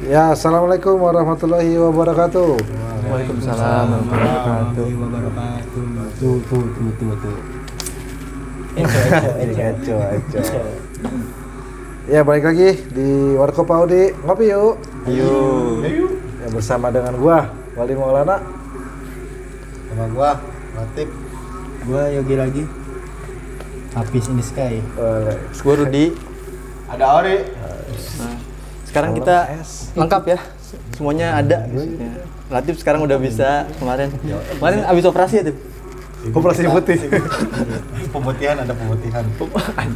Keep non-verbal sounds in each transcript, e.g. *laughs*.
Ya, assalamualaikum warahmatullahi wabarakatuh. Waalaikumsalam warahmatullahi wabarakatuh. Tuh, tuh, tuh, tuh, tuh. Eco, eco. Ya, balik lagi di Warkop Audi ngopi yuk. Yuk. Ya, bersama dengan gua Wali Maulana. Sama gua, Latif. Gua Yogi lagi. Hafiz in the sky. Oleh. Gue Rudi. Ada Ori. Nah, sekarang kita lengkap ya. Semuanya ada. Ya. Latif sekarang udah bisa kemarin. Kemarin abis operasi ya tuh. Operasi putih. *laughs* Pemutihan ada pemutihan.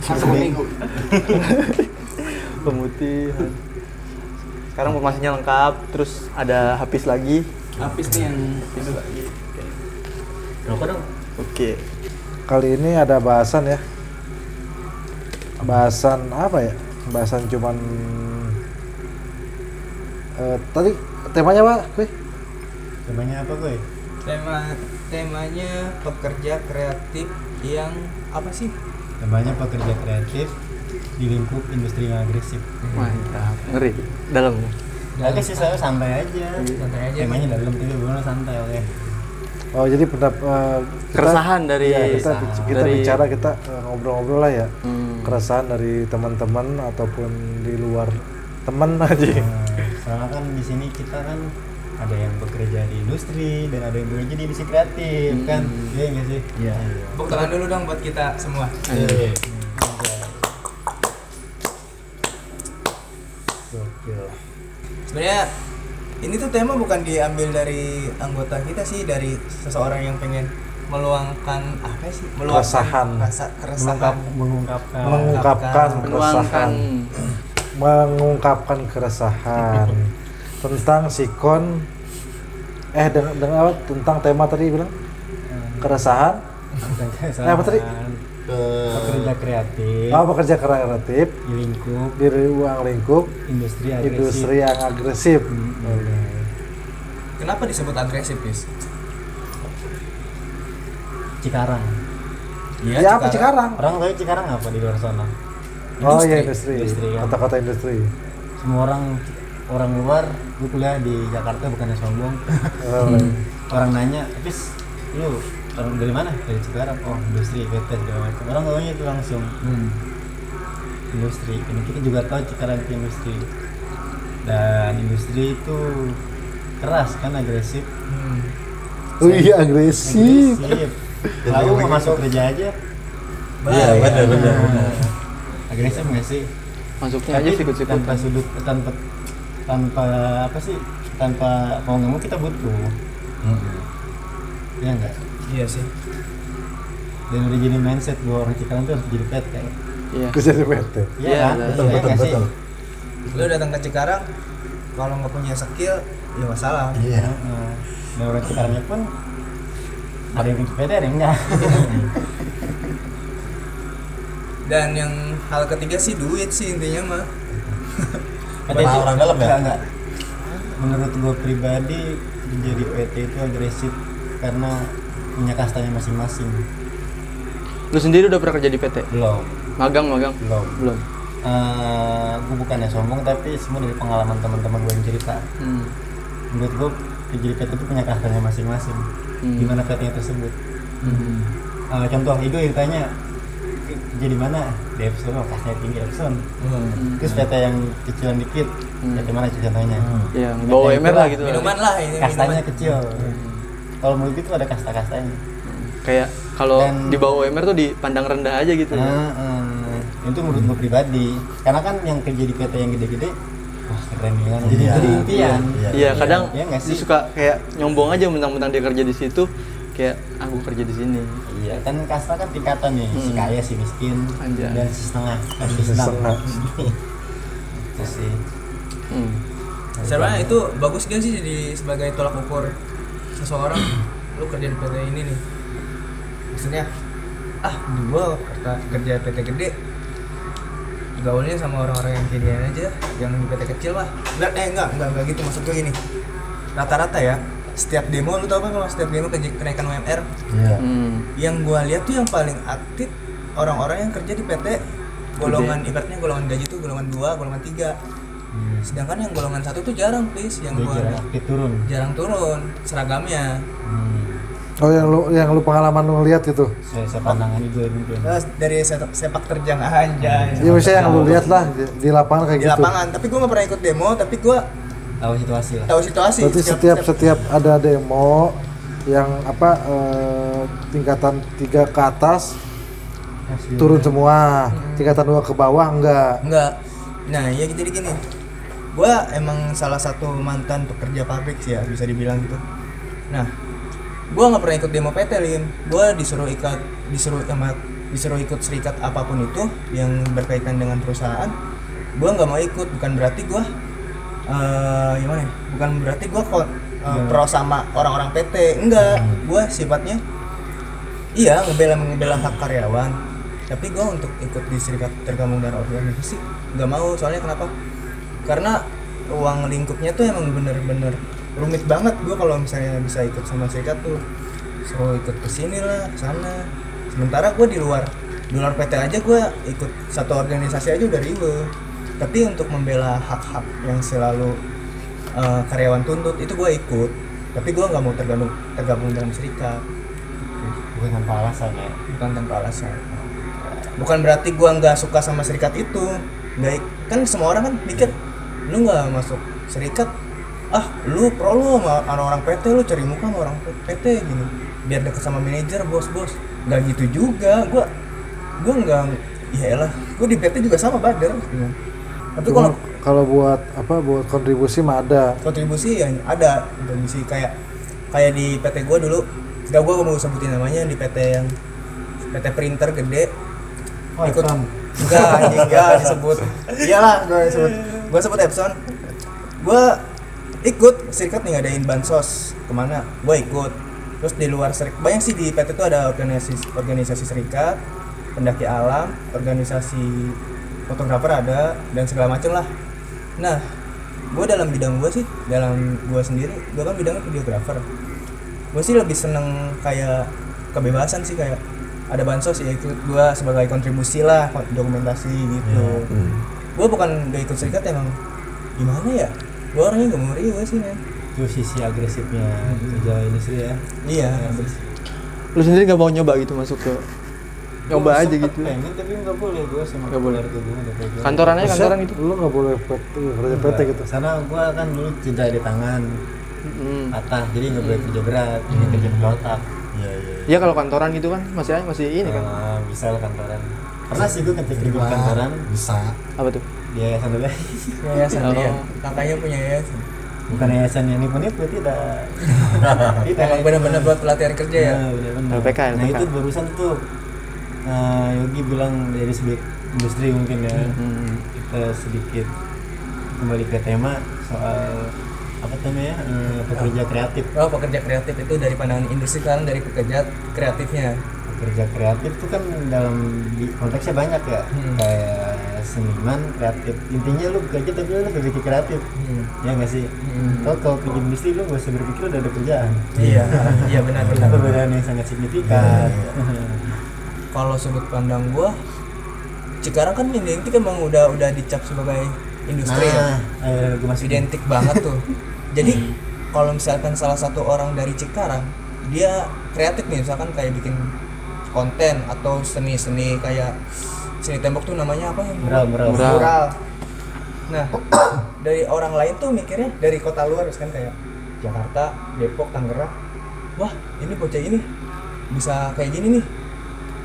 Seminggu. *laughs* Pemutihan. Sekarang formasinya lengkap, terus ada Hafiz lagi. Habis nih yang lagi. Rokok dong. Oke. Kali ini ada bahasan ya. Bahasan apa ya? Bahasan cuman eh, tadi temanya apa? Temanya apa gue? tema temanya pekerja kreatif yang apa sih? Temanya pekerja kreatif di lingkup industri yang agresif. Mantap. Ngeri. Dalam. Oke sih saya santai aja. Santai aja. Temanya dalam tapi benar santai oke. Oh, jadi pendap eh, kita- Keresahan dari ya, kita, kita dari- bicara kita eh, ngobrol-ngobrol lah ya. Hmm. Keresahan dari teman-teman ataupun di luar teman aja. Nah, soalnya kan di sini kita kan ada yang bekerja di industri dan ada yang bekerja di industri kreatif kan iya nggak sih iya Tepuk tangan dulu dong buat kita semua. Iya. Gokil. Sebenarnya ini tuh tema bukan diambil dari anggota kita sih, dari seseorang yang pengen meluangkan apa sih? Keresahan. rasa keresahan. mengungkapkan mengungkapkan Menuangkan. keresahan *clears throat* mengungkapkan keresahan tentang sikon eh dengan, dengan apa? Tentang tema tadi bilang? Keresahan? Eh, apa tadi? pekerja kreatif. Apa pekerja kreatif. Di lingkup. Di ruang lingkup. Industri agresif. Industri yang agresif. Kenapa disebut agresif, Bis? Cikarang. Ya apa sekarang orang tahu Cikarang apa di luar sana oh Industri. iya industri. Industri, kan? kota-kota industri. Semua orang orang luar gue kuliah di Jakarta bukannya sombong Oh, *laughs* orang nanya habis lu orang dari mana? Dari Cikarang. Oh industri PT segala macam. Orang tahunya itu langsung. Hmm, industri. Ini kita juga tahu Cikarang itu industri. Dan industri itu keras kan agresif. Oh iya agresif. agresif. Lalu mau masuk kerja aja Iya, benar, benar, benar. Agresif nggak sih masuknya aja Tapi sikut-sikut tanpa sudut tanpa tanpa apa sih? Tanpa mau nggak mau kita butuh. Ya enggak Iya sih. dan udah jadi mindset bahwa orang Cikarang tuh harus jadi PT iya. Kerja di PT iya Iya, kan? betul, Iya nggak sih? Lu datang ke Cikarang kalau nggak punya skill ya masalah. iya. Heeh. dan orang Cikarangnya pun ada yang PT ada yang enggak *laughs* Dan yang hal ketiga sih duit sih intinya mah. *laughs* PT itu orang dalam ya? Enggak menurut gue pribadi menjadi PT itu agresif karena punya kastanya masing-masing. Lu sendiri udah pernah kerja di PT belum. Magang magang? Belum. Belum. Eh, gue bukannya sombong tapi semua dari pengalaman teman-teman gue yang cerita. Hmm. menurut gue jadi PT itu punya kastanya masing-masing. Hmm. gimana PT tersebut? Hmm. Eh, contoh itu yang ditanya jadi mana? Di Epson kastanya tinggi Epson Hmm. terus PT yang kecilan dikit Hmm. PT mana contohnya? Ya bawa MR lah gitu. Minuman lah ini kastanya minuman. kecil kalau menurut itu ada kasta-kastanya. Kayak kalau di bawah UMR tuh dipandang rendah aja gitu. Nah, eh, itu menurut gue pribadi. Karena kan yang kerja di PT yang gede-gede wah keren ya kan jadi jadi impian. Iya, kadang Iya nggak dia sih? suka kayak nyombong aja mentang-mentang dia kerja di situ, kayak aku kerja di sini. Iya kan kasta kan tingkatan nih, si Hmm. kaya, si miskin, Anjay. dan si setengah, dan si Si setengah. *laughs* Itu sih. Hmm. Sebenarnya itu bagus gak sih jadi sebagai tolak ukur seseorang *clears throat* lu kerja di PT ini nih. Maksudnya ah gua kerja kerja PT gede gaulnya sama orang-orang yang kirian aja yang di PT kecil lah enggak eh enggak enggak enggak gitu maksud gue gini rata-rata ya setiap demo lu tau kan kalau setiap demo ke- kenaikan UMR Iya. Hmm. yang gua lihat tuh yang paling aktif orang-orang yang kerja di PT golongan ibaratnya golongan gaji tuh golongan 2, golongan 3 Iya sedangkan yang golongan satu tuh jarang please yang Dia gua kira aktif turun. Jarang turun seragamnya. Hmm. Oh yang lu yang lu pengalaman lu ngeliat gitu. saya, saya pandangan juga mungkin. Terus dari sepak, sepak terjang aja. Iya misalnya yang lu lihat lah di, di lapangan kayak di gitu. lapangan tapi gua nggak pernah ikut demo tapi gua tahu situasi lah tahu situasi Berarti setiap setiap ada demo yang apa eh, tingkatan tiga ke atas turun semua, tingkatan dua ke bawah enggak. Enggak. Nah, ya jadi gini. Gua emang salah satu mantan pekerja pabrik sih ya, bisa dibilang gitu. Nah, gua nggak pernah ikut demo PT, Lim. Gua disuruh ikut disuruh sama disuruh ikut serikat apa pun itu yang berkaitan dengan perusahaan. Gua nggak mau ikut, bukan berarti gua eh gimana ya? Bukan berarti gua kok eh, pro sama orang-orang PT. Enggak, gua sifatnya iya ngebela ngebela hak karyawan. Tapi gue untuk ikut di serikat tergabung dan organisasi nggak mau. Soalnya kenapa? Karena ruang lingkupnya tuh emang bener-bener rumit banget gue kalau misalnya bisa ikut sama serikat tuh. Suruh ikut ke sini lah sana. Sementara gue di luar di luar PT aja gue ikut satu organisasi aja udah riwe tapi untuk membela hak-hak yang selalu eh, karyawan tuntut itu gue ikut. Tapi gue nggak mau tergabung tergabung dalam serikat. Bukan tanpa alasan ya? Bukan tanpa alasan. Bukan berarti gua nggak suka sama serikat itu. Nggak ik- kan semua orang kan mikir lu nggak masuk serikat? Ah lu pro lu sama orang-orang PT lu cari muka sama orang PT gini. Biar deket sama manajer bos bos. Nggak gitu juga. Gua gua nggak ya elah gua di PT juga sama bader gitu. Tapi kalau kalau buat apa buat kontribusi mah ada. kontribusi yang ada. Kontribusi kayak kayak di PT gua dulu. Gak gua mau sebutin namanya di PT yang PT printer gede. Oh ikut Epson. enggak enggak disebut. *laughs* Iyalah gue sebut gue sebut Epson. Gue ikut serikat nih ngadain bansos. Ke mana? Gue ikut. Terus di luar serikat banyak sih di PT itu ada organisasi organisasi serikat pendaki alam organisasi fotografer ada dan segala macam lah. Nah gue dalam bidang gue sih dalam gue sendiri gue kan bidangnya videografer gue sih lebih seneng kayak kebebasan sih kayak ada bansos ya ikut gue sebagai kontribusi lah dokumentasi gitu. Gue bukan gak ikut serikat emang. Gimana ya? Gue orangnya gak mau riwe sih men. Itu sisi agresifnya kerja industri ya. Iya. Lu sendiri nggak mau nyoba gitu masuk ke nyoba aja gitu. pengen tapi nggak boleh gue sama Nggak boleh. Kantoran aja kantoran gitu. Lu nggak boleh PT, kerja PT gitu. Sana gue kan dulu cedera di tangan Hmm. patah jadi nggak boleh kerja berat ini kerja pakai otak iya iya Ya kalau kantoran gitu kan masih masih ini kan. Ah, bisa lah kantoran pernah sih gue ketika di kantoran bisa Apa tuh? di yayasan dulu *laughs* yayasan dia kakaknya punya yayasan bukan yayasan yang nipu-nipu tidak *laughs* tidak emang benar-benar buat pelatihan kerja ya Nah, bener-bener. LPK, Nah LPK. itu barusan tuh eh, Yogi bilang dari segi industri mungkin ya. Hmm. kita sedikit kembali ke tema soal apa namanya eh, pekerja kreatif. Oh pekerja kreatif itu dari pandangan industri sekarang dari pekerja kreatifnya. Pekerja kreatif itu kan dalam di konteksnya banyak ya. Hmm. kayak seniman kreatif. Intinya lu bekerja tapi lu bekerja kreatif. Hmm. ya nggak sih? Kalau kalau kerja industri lu gak usah berpikir udah ada kerjaan. Iya iya benar *laughs* benar. Perbedaan yang sangat signifikan *laughs* kalau sudut pandang gua Cikarang kan identik emang udah udah dicap sebagai industri ya. Nah ayo gue masih identik banget tuh. *laughs* Jadi kalau misalkan salah satu orang dari Cikarang dia kreatif nih misalkan kayak bikin konten atau seni-seni kayak seni tembok tuh namanya apa ya? Mural, mural. Mural. nah *coughs* dari orang lain tuh mikirnya dari kota luar kan kayak Jakarta Depok Tangerang. Wah ini bocah ini bisa kayak gini nih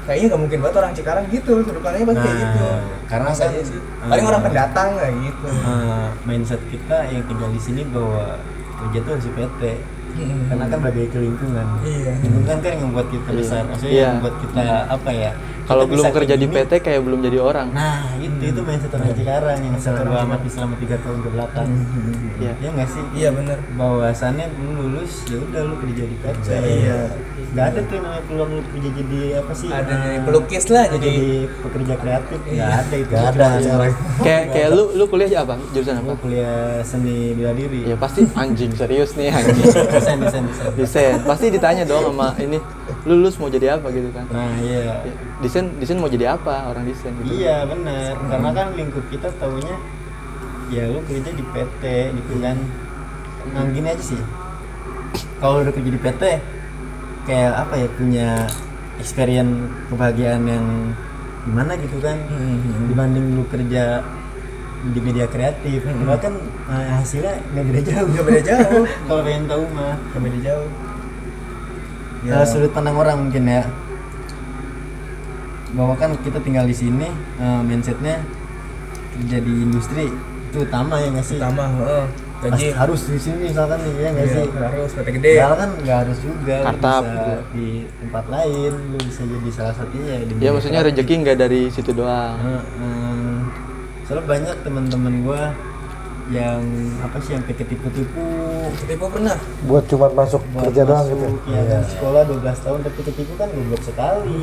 kayaknya nggak mungkin banget orang Cikarang gitu sudut pandangnya pasti kayak Nah, gitu karena kan, iya sih? eh, paling orang pendatang kayak gitu. Eh, mindset kita yang tinggal di sini bahwa kerja tuh harus di PT Hmm. karena kan berbagai lingkungan Iya. lingkungan kan yang membuat kita besar. Maksudnya Iya. yang membuat kita apa ya Kalau belum kerja di. PT kayak belum jadi orang. nah itu itu mindset orang Cikarang yang selalu amati selama tiga tahun ke belakang Iya. ya nggak sih? Iya bener. Bahwasannya lu lulus ya udah lu kerja di PT Iya. Nggak ada tuh yang namanya peluang lu kerja jadi apa sih ada eh, jadi pelukis lah jadi, jadi pekerja kreatif Iya. nggak ada itu Gak ada sekarang Kayak kayak lu lu kuliah apa? Jurusan apa? Kuliah seni bela diri Ya pasti anjing serius nih anjing. *laughs* desain desain desain Desain. Pasti ditanya dong sama ini, lu lulus mau jadi apa gitu kan? nah iya Ya, Desain desain mau jadi apa orang desain gitu. iya benar karena kan lingkup kita taunya ya lu kerja di PT gitu kan nah gini aja sih kalau udah kerja di PT kayak apa ya punya experience kebahagiaan yang gimana gitu kan dibanding lu kerja di media kreatif bahkan eh, hasilnya nggak beda jauh Nggak beda jauh. *laughs* kalau pengen tahu mah Nggak beda jauh. ya. sudut pandang orang mungkin ya bahwa kan kita tinggal di sini eh, mindsetnya kerja di industri itu utama ya nggak sih Pertama, heeh. Gaji Pasti harus di sini misalkan nih ya nggak Iya, sih harus PT gede. Padahal kan nggak harus juga Kartap bisa gitu. di tempat lain lu bisa jadi salah satunya di ya maksudnya kreatif. rezeki nggak dari situ doang Heeh. soalnya banyak teman-teman gua yang apa sih yang ketipu-tipu Tipe pernah. buat cuma masuk buat kerja doang masuk, gitu ya kan sekolah 12 tahun tapi ketipu kan goblok sekali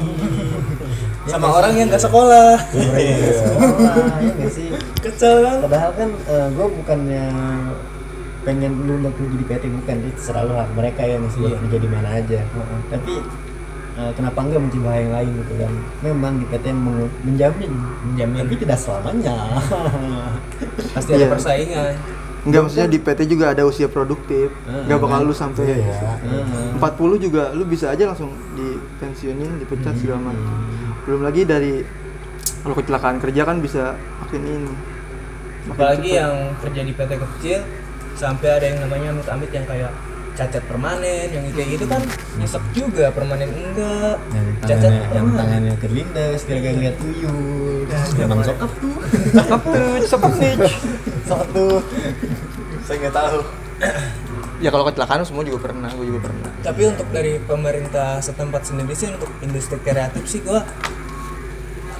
Ya *laughs* Sama orang sih? yang nggak sekolah. Iya, *laughs* ya nggak sih Kecil kan? padahal kan gue bukannya pengen lu nggak kerja di PT bukan itu terserah lu lah mereka yang sudah Iya. kerja di mana aja tapi eh, kenapa enggak mencoba yang lain gitu kan memang di PT menjamin Menjamin. tapi tidak selamanya *laughs* Pasti Iya. ada persaingan. Enggak maksudnya di PT juga ada usia produktif Heeh. nggak bakal lu sampai Iya. Heeh. 40 juga lu bisa aja langsung dipensiunin dipecat segala macam belum lagi dari kalau kecelakaan kerja kan bisa makin ini Makin Apalagi yang kerja di PT kecil sampai ada yang namanya amit-amit yang kayak cacat permanen yang kayak gitu kan nyesek juga permanen enggak. Yang cacat tangannya, yang permanen. tangannya terlindas gara-gara lihat tuyul. Emang sokap tuh? *laughs* Cakep tuh, cakep nih. sokap tuh? Saya nggak tahu. Ya kalau kecelakaan semua juga pernah, gue juga pernah. tapi untuk dari pemerintah setempat sendiri sih untuk industri kreatif sih gua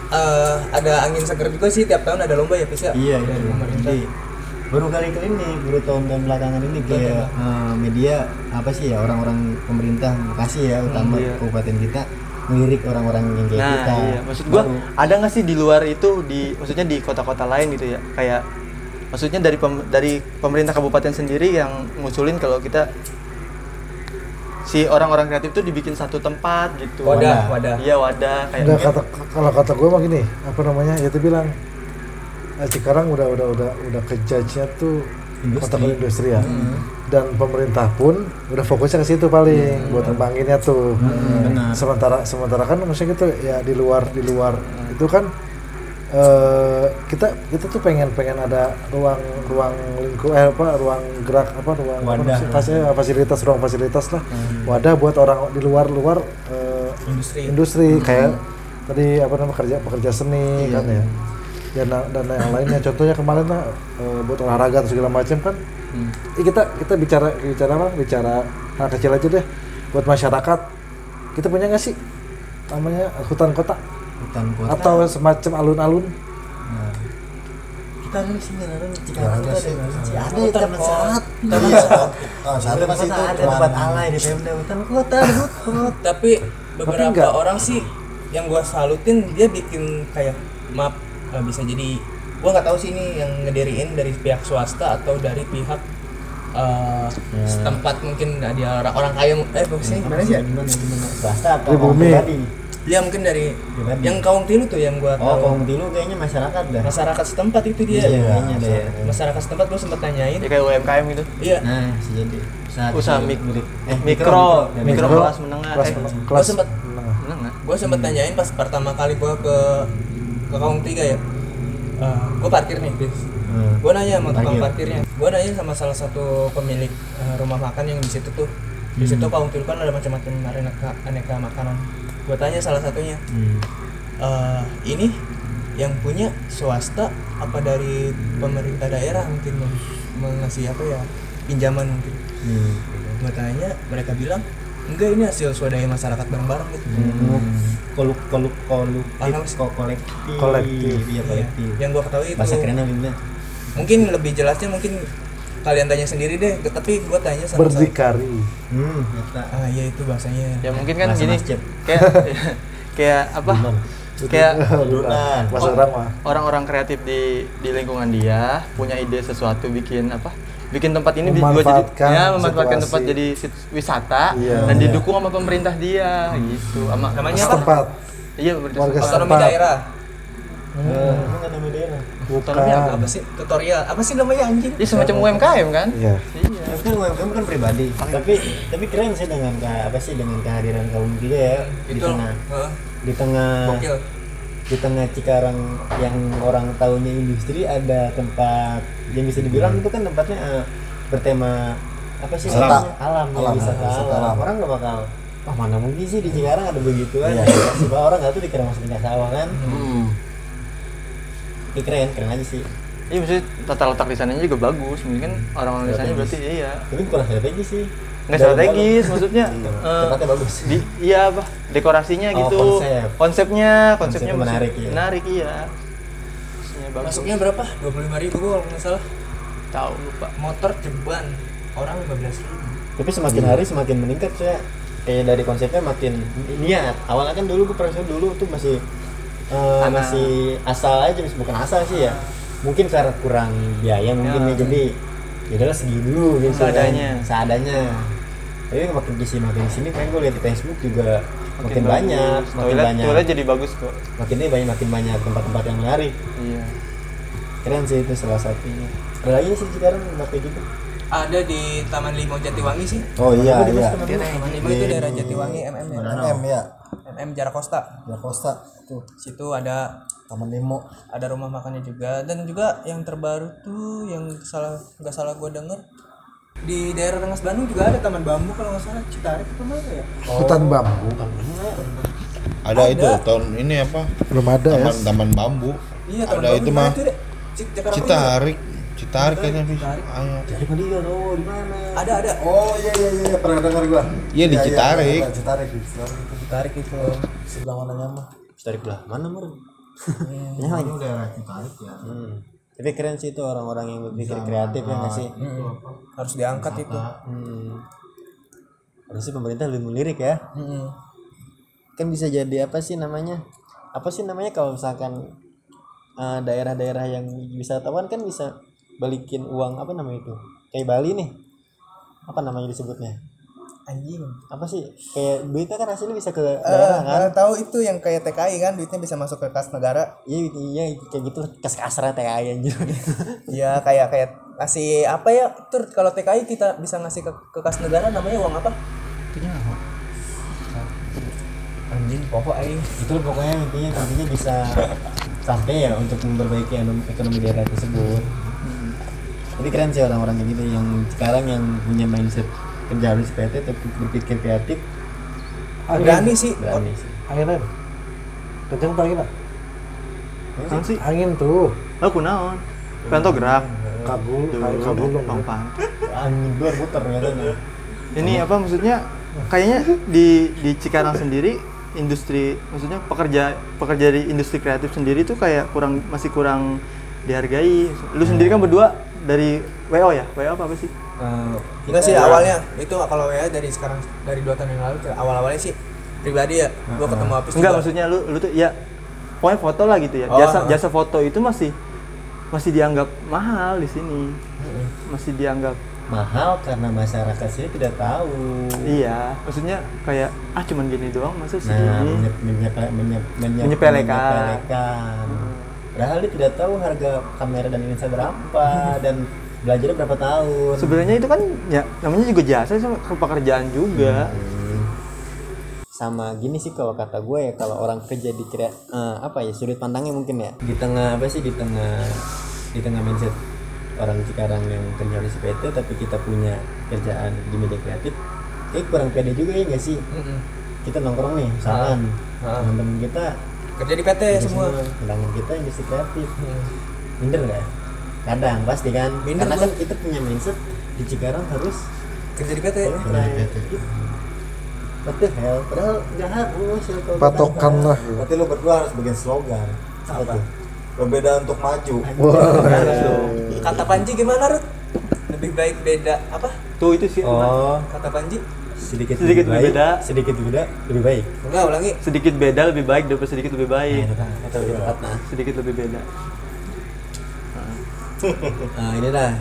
eh, ada angin seger juga sih tiap tahun ada lomba ya Pis ya? Iya, dari iya. pemerintah. Jadi, baru kali kali ini, baru tahun-tahun belakangan ini kayak eh, media apa sih ya orang-orang pemerintah Bekasi ya utama iya. kabupaten kita melirik orang-orang yang kayak Nah, kita. iya. Maksud gua Baru. ada nggak sih di luar itu di maksudnya di kota-kota lain gitu ya? Kayak maksudnya dari pem- dari pemerintah kabupaten sendiri yang ngusulin kalau kita si orang-orang kreatif tuh dibikin satu tempat gitu. wadah wadah Iya wadah kayak Enggak kata kalau kata gue mah gini, apa namanya? Ya itu bilang eh, Cikarang udah udah udah udah kejajnya tuh Industri. kota industri ya. Dan pemerintah pun udah fokusnya ke situ paling buat ngembanginnya tuh. benar. Sementara sementara kan maksudnya gitu ya di luar di luar itu kan eh kita kita tuh pengen pengen ada ruang ruang lingkup eh apa ruang gerak apa ruang apa Wadah. sih, fas- eh, fasilitas ruang fasilitas lah wadah buat orang di luar luar eh, industri industri kayak tadi apa namanya kerja pekerja seni kan ya dan dan yang lainnya. Contohnya kemarin lah eh, buat olahraga atau segala macam kan Ih, kita kita bicara bicara apa? Bicara hal kecil aja deh. Buat masyarakat kita punya nggak sih? Namanya hutan kota. Hutan kota. atau semacam alun-alun. Nah, kita ada Cikarang ada tuh sih, ada nggak ada. ada Saat. Masih itu Saat, ada tempat alay di Pemda hutan kota, *laughs* hutan kota. tapi beberapa orang sih yang gua salutin dia bikin kayak map eh, bisa jadi gua nggak tahu sih ini yang ngediriin dari pihak swasta atau dari pihak eh, setempat mungkin nah, dia orang orang kaya eh maksudnya gimana sih ya? Gimana gimana? Swasta atau Pribumi. dia mungkin dari Pribadi. yang kaum tilu tuh yang gua Oh, tahu Kong Tilu kayaknya masyarakat dah. masyarakat setempat itu dia Iya, kayaknya ada ya. masyarakat setempat gua sempet tanyain ya kayak UMKM gitu. iya Nah, jadi. Usaha, mik- eh, mikro, Ya, mikro Mikro, kelas menengah. kelas eh, gua kelas sempet menengah. gue sempet tanyain pas pertama kali gue ke ke kaum tiga ya gue parkir nih bis Hmm. gue nanya sama tukang Parkir. parkirnya gue nanya sama salah satu pemilik eh, rumah makan yang di situ tuh di Hmm. situ kaum tiga kan ada macam-macam aneka aneka makanan gue tanya salah satunya Hmm. "Eh, ini yang punya swasta apa dari pemerintah daerah mungkin meng- mengasih apa ya pinjaman mungkin Hmm. gue tanya mereka bilang enggak ini hasil swadaya masyarakat bareng-bareng gitu Hmm. Koluk koluk koluk Paham sih. ko- kolektif. Kolektif. Iya, kolektif. yang gue ketahui itu Bahasa kerennya gimana? mungkin lebih jelasnya mungkin kalian tanya sendiri deh tapi gue tanya sama berdikari Hmm, ah iya itu bahasanya Ya mungkin kan Bahasa gini masjid. kayak *laughs* kayak apa? Kayak orang-orang kreatif di di lingkungan dia punya ide sesuatu bikin apa bikin tempat ini buat jadi Memanfaatkan ya memanfaatkan situasi. tempat jadi wisata Iya. dan didukung sama pemerintah dia gitu sama Namanya apa? setempat iya pemerintah Warga setempat. otonomi setempat. daerah Hmm, ada daerah. Bukan. apa sih tutorial apa sih namanya anjing Dia semacam UMKM kan? Iya. Iya. Tapi kan UMKM kan pribadi. Tapi tapi keren sih dengan apa sih dengan kehadiran kaum juga ya di itu tengah Heeh. di tengah di tengah Cikarang yang orang tahunya industri ada tempat yang bisa dibilang itu kan tempatnya eh, bertema apa sih namanya? alam, ya, Alam, wisata, alam. alam. orang nggak bakal wah mana mungkin sih di Cikarang ada begituan Iya. ya. Sebab orang nggak tuh dikira masuk ke sawah kan Hmm. Ini keren keren aja sih Iya maksudnya tata letak di sananya juga bagus. Mungkin orang-orang di sana berarti iya. tapi kurang strategi sih Nggak strategis maksudnya. Iya. eh, tempatnya bagus di iya apa dekorasinya Oh, gitu konsep. konsepnya konsepnya menarik, iya. menarik iya Maksudnya bagus masuknya berapa dua puluh lima ribu gua kalau nggak salah tahu lupa motor ceban orang lima belas ribu tapi semakin hari semakin meningkat saya kayak dari konsepnya makin niat awalnya kan dulu gue pernah dulu tuh masih eh, Karena- masih asal aja bukan asal sih ya mungkin karena kurang biaya mungkin ya, Ya. jadi ya udahlah segini dulu gitu Seadanya. kan. seadanya tapi makin ke sini makin ke sini kan gue lihat di Facebook juga makin, bagus. banyak makin toilet banyak. toilet jadi bagus kok. Makin ini banyak makin banyak tempat-tempat yang menarik. Iya. Keren sih itu salah satunya ada lagi sih sekarang tempat kayak gitu? Ada di Taman Limau Jatiwangi sih. Oh iya di iya. Taman Taman Limau itu daerah Jatiwangi MM ya. MM ya. MM Jarakosta. Jakarta tuh. Situ ada Taman Limo. ada rumah makannya juga. Dan juga yang terbaru tuh yang salah nggak salah gue denger di daerah Rengas Bandung juga ada taman bambu kalau nggak salah Citarik itu mana ya Hutan bambu. Ada, itu tahun ini apa? Belum ada ya. Taman taman bambu. iya taman Ada bambu itu mana mah. Citarik, Citarik kayaknya bisa. Jadi kan dia tuh di mana ada ada Oh iya iya iya pernah dengar gua. Iya, di Citarik. ada Citarik di Citarik itu sebelah mananya mah. Tarik belah mana mur? Hmm. Ya lagi. daerah Citarik ya. Hmm. Tapi keren sih itu orang-orang yang berpikir kreatif ya nggak sih? Mm-mm. harus diangkat itu Hmm. Harusnya pemerintah lebih melirik ya. Mm-mm. Kan bisa jadi apa sih namanya? Apa sih namanya kalau misalkan eh, daerah-daerah yang wisatawan kan bisa balikin uang apa namanya itu? Kayak Bali nih. Apa namanya disebutnya? Anjing Apa sih? Kayak duitnya kan hasilnya bisa ke daerah kan? Eh, tahu itu yang kayak TKI kan duitnya bisa masuk ke kas negara Iya, iya kayak gitu kas kasar TKI anjir. Iya kayak kayak ngasih apa ya tur kalau TKI kita bisa ngasih ke, ke kas negara namanya uang apa? Anjing pokok aing. itu pokoknya intinya intinya bisa sampai ya untuk memperbaiki ekonomi, ekonomi daerah tersebut jadi keren sih orang-orang kayak gitu yang sekarang yang punya mindset kerja harus PT tapi berpikir kreatif. Berani sih. berani sih. Angin Kenceng tuh angin. ah? Kan sih? Angin tuh. aku naon Kanto gerak Kabul, kabul dong. gampang angin luar muter katanya ini apa maksudnya? Kayaknya di di Cikarang sendiri industri maksudnya pekerja pekerja di industri kreatif sendiri tuh kayak kurang masih kurang dihargai. Lu sendiri kan berdua dari WO ya? WO apa, apa sih? Enggak sih awalnya. Itu kalau ya dari sekarang dari dua tahun yang lalu awal-awalnya sih pribadi ya. Gua ketemu Apis enggak juga. maksudnya lu lu tuh ya pokoknya foto lah gitu ya. Oh, jasa ah. jasa foto itu masih masih dianggap mahal di sini. Masih dianggap mahal karena masyarakat sini tidak tahu. Iya maksudnya kayak ah cuman gini doang masa nah segini menyep, menyep, menyep, menyep, Menyepelekan. menyepelekan. Padahal dia tidak tahu harga kamera dan lensa berapa dan belajarnya berapa tahun sebenarnya itu kan ya namanya juga jasa sama pekerjaan juga Hmm. sama gini sih kalau kata gue ya kalau orang kerja di krea eh, apa ya sudut pandangnya mungkin ya di tengah apa sih di tengah di tengah mindset orang sekarang yang kerja di PT tapi kita punya kerjaan di media kreatif kayak kurang pede juga ya nggak sih Mm-mm. kita nongkrong nih misalkan Ah. teman-teman kita Kerja di PT kerja semua. teman kita industri kreatif Hmm. minder nggak kadang pasti kan Minder karena kan kita punya mindset di Cikarang harus Kerja di PT. What the hell? Padahal nggak harus ya Patokan lah. Berarti lu berdua harus bikin slogan. Apa tuh? Berbeda untuk maju. Kata Panji gimana Rut? Lebih baik beda apa? tuh itu sih Oh, Kata Panji? Sedikit, Sedikit lebih lebih baik, beda. sedikit beda lebih baik. Enggak ulangi. sedikit beda lebih baik daripada sedikit lebih baik Kata lebih tepat nah. sedikit lebih beda *laughs* Nah, ini dah.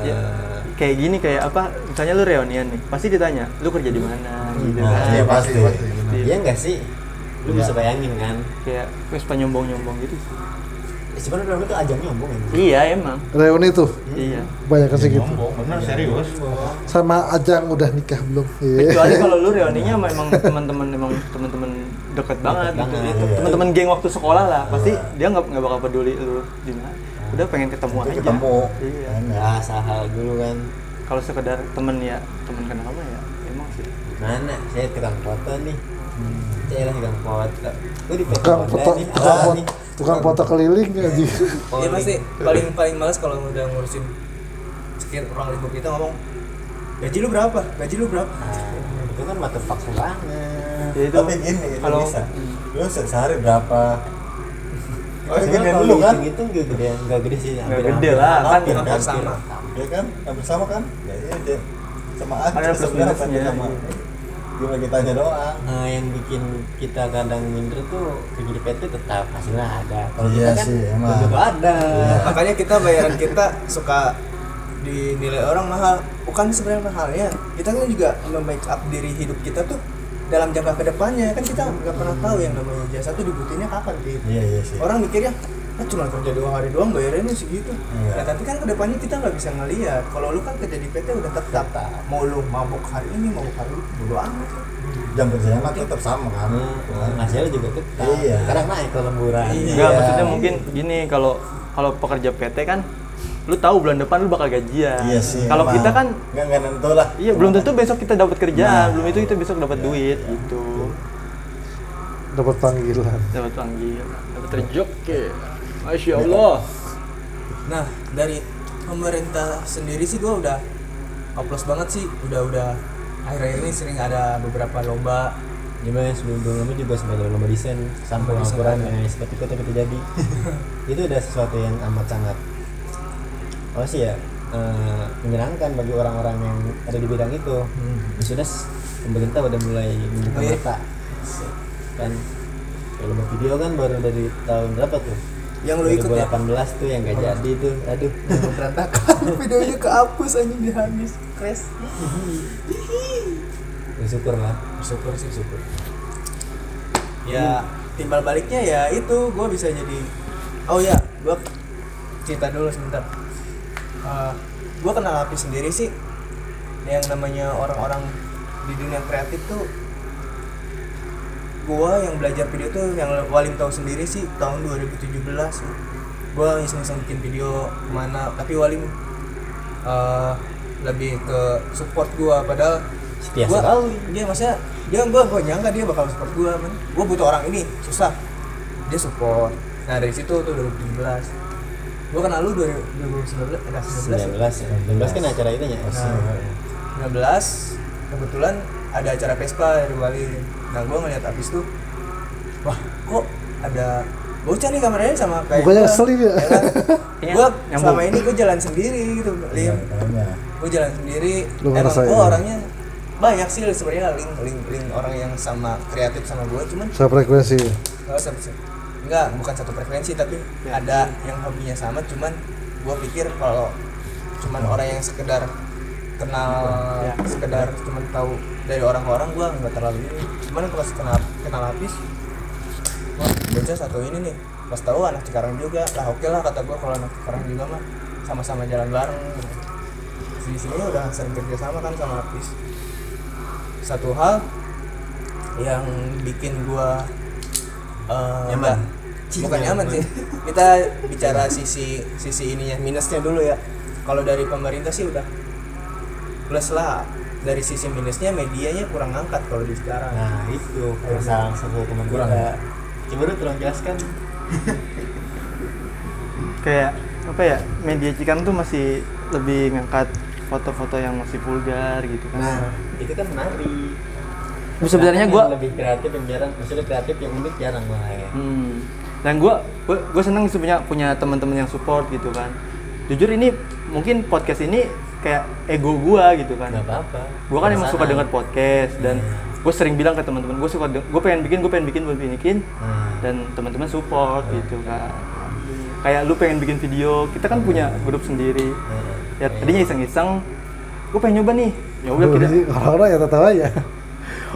Ya. Eh, kayak gini kayak apa misalnya lu reunian nih pasti ditanya lu kerja di mana gitu Nah, kan iya, pasti. Iya. Iya enggak sih? Lu bisa bayangin kan? kayak wes penyombong nyombong gitu sih sebenarnya itu ajang nyombong ya iya emang. Reuni tuh. Iya. Banyak kan sih gitu Nyombong, bener serius. sama ajang udah nikah belum? Iya. Kecuali kalau lu reuninya memang teman-teman memang teman-teman deket banget gitu. banget, Itu iya. teman-teman geng waktu sekolah lah. Pasti dia nggak nggak bakal peduli lu di mana. Udah pengen ketemu aja. ketemu. iya. Ya sahal dulu kan. Kalau sekedar temen ya temen kenal lama ya emang sih. Mana? Saya tukang foto nih. Saya lah tukang foto. Gue di tukang foto. nih tukang foto keliling aja Dia pasti paling paling males kalau udah ngurusin sekian orang lingkup kita ngomong gaji lu berapa? Gaji lu berapa? Nah, itu kan mata fakta banget ya itu Tapi gini, itu kalau bisa. Lu se- sehari berapa? Oh, Sebenarnya gede kalau dulu kan? itu gede nggak gede sih Nggak gede lah, kan Hampir kan? sama. Ya kan? Hampir sama kan? Ya iya. Sama aja Ada plus minusnya, sama. Iya. Cuma kita aja doang. Nah, yang bikin kita kadang minder tuh di PT tetap hasilnya ada. Kalau Iya kita kan sih, emang. belum tentu ada. Makanya kita bayaran kita suka dinilai orang mahal. Bukan sebenarnya mahalnya. Kita kan juga memake up diri hidup kita tuh dalam jangka ke depannya kan kita nggak pernah tahu yang namanya jasa tuh dibutuhinnya kapan gitu. Iya iya sih. Orang mikirnya ah cuma kerja dua hari doang bayarnya segitu. Iya. Nah, tapi kan ke depannya kita nggak bisa ngeliat. Kalau lu kan kerja di PT udah tetap. Mau lu mabuk hari ini, mabuk hari itu, bodo amat. Jam kerjanya mah tetap sama kan. Hmm, hasilnya juga tetap. Iya. Sekarang naik kalau lemburan. Iya. Enggak, maksudnya mungkin gini kalau kalau pekerja PT kan lu tahu bulan depan lu bakal gajian. Iya sih. Kalau kita kan nggak nggak nentu lah. iya belum tentu besok kita dapat kerjaan, Nah. belum itu kita besok dapat Iya. duit gitu. dapat panggilan Dapat panggil, dapat rezeki. Masya Allah. Nah, dari pemerintah sendiri sih gua udah oplos banget sih, udah udah akhir-akhir ini sering ada beberapa lomba Gimana sebelum lama juga sebagai lomba desain sampai Lomba desain laporan yang seperti kota kita jadi. itu udah sesuatu yang amat sangat oh sih ya eh, menyenangkan bagi orang-orang yang ada di bidang itu. Ya sudah pemerintah udah mulai membuka Oh, iya. mata. Kan kalau lomba video kan baru dari tahun berapa tuh? Yang lu ikut ya. 2018 tuh yang gak jadi tuh. Aduh. Berantakan, *laughs* videonya kehapus aja di habis, crash. Bersyukur lah. Bersyukur sih, syukur. Ya, timbal baliknya ya itu gua bisa jadi Oh ya, gua cerita dulu sebentar. Eh, gua kenal Api sendiri sih yang namanya orang-orang di dunia kreatif tuh gua yang belajar video tuh yang Walim tahu sendiri sih tahun 2017 gua iseng-iseng bikin video ke mana tapi Walim eh, lebih ke support gua padahal Setia gua sekali. dia maksudnya dia gua gua nyangka dia bakal support gua man. gua butuh orang ini susah dia support nah dari situ tuh 2017 gua kenal lu 2019 enggak 19 19 ya. 19 kan acara itu ya. Nah, 19 kebetulan ada acara Vespa dari Bali. Nah, gua ngeliat abis tuh, wah kok ada bocah nih kameranya sama kayak gua. ngeselin ya? kan? Iya, gua nyambung. selama ini gua jalan sendiri gitu, Iya, Lim. Gua jalan sendiri. Lu Emang gua ya? orangnya banyak sih sebenarnya link link link orang yang sama kreatif sama gua cuman saya frekuensi Oh. Enggak, bukan satu frekuensi tapi Ya. ada yang hobinya sama cuman gua pikir kalau cuman orang yang sekedar kenal Ya. sekedar cuman tahu dari orang-orang gua nggak terlalu ini. Cuman pas kenal kenal habis wah bocah satu ini nih pas tahu anak Cikarang juga. Lah oke lah kata gua kalau anak Cikarang juga mah sama-sama jalan bareng. Di sini udah sering kerja sama kan sama Apis satu hal yang bikin gua eh, Nyaman. nggak- bukan nyaman sih. Kita bicara sisi sisi ininya minusnya dulu ya. Kalau dari pemerintah sih udah plus lah dari sisi minusnya medianya kurang angkat kalau di sekarang Nah, itu salah satu teman Kurang. kita. Coba lu tolong jelaskan. *laughs* Kayak apa ya? Media Cikarang tuh masih lebih ngangkat foto-foto yang masih vulgar gitu kan. Nah, itu kan menarik. Sebenarnya Yang gua- lebih kreatif yang jarang, maksudnya kreatif yang unik jarang malah ya. Hmm. Dan gue gue seneng sih punya punya teman-teman yang support gitu kan. Jujur ini mungkin podcast ini kayak ego gue gitu kan. Nggak apa-apa. Gue kan emang suka denger podcast dan gue sering bilang ke teman-teman gue suka gue pengen bikin gue pengen bikin gue pengen bikin Nah, dan teman-teman support gitu kan. Kayak lu pengen bikin video, kita kan punya grup sendiri. nah, Ya tadinya iseng-iseng, gue pengen nyoba nih. Ya udah kita. orang-orang ya tahu aja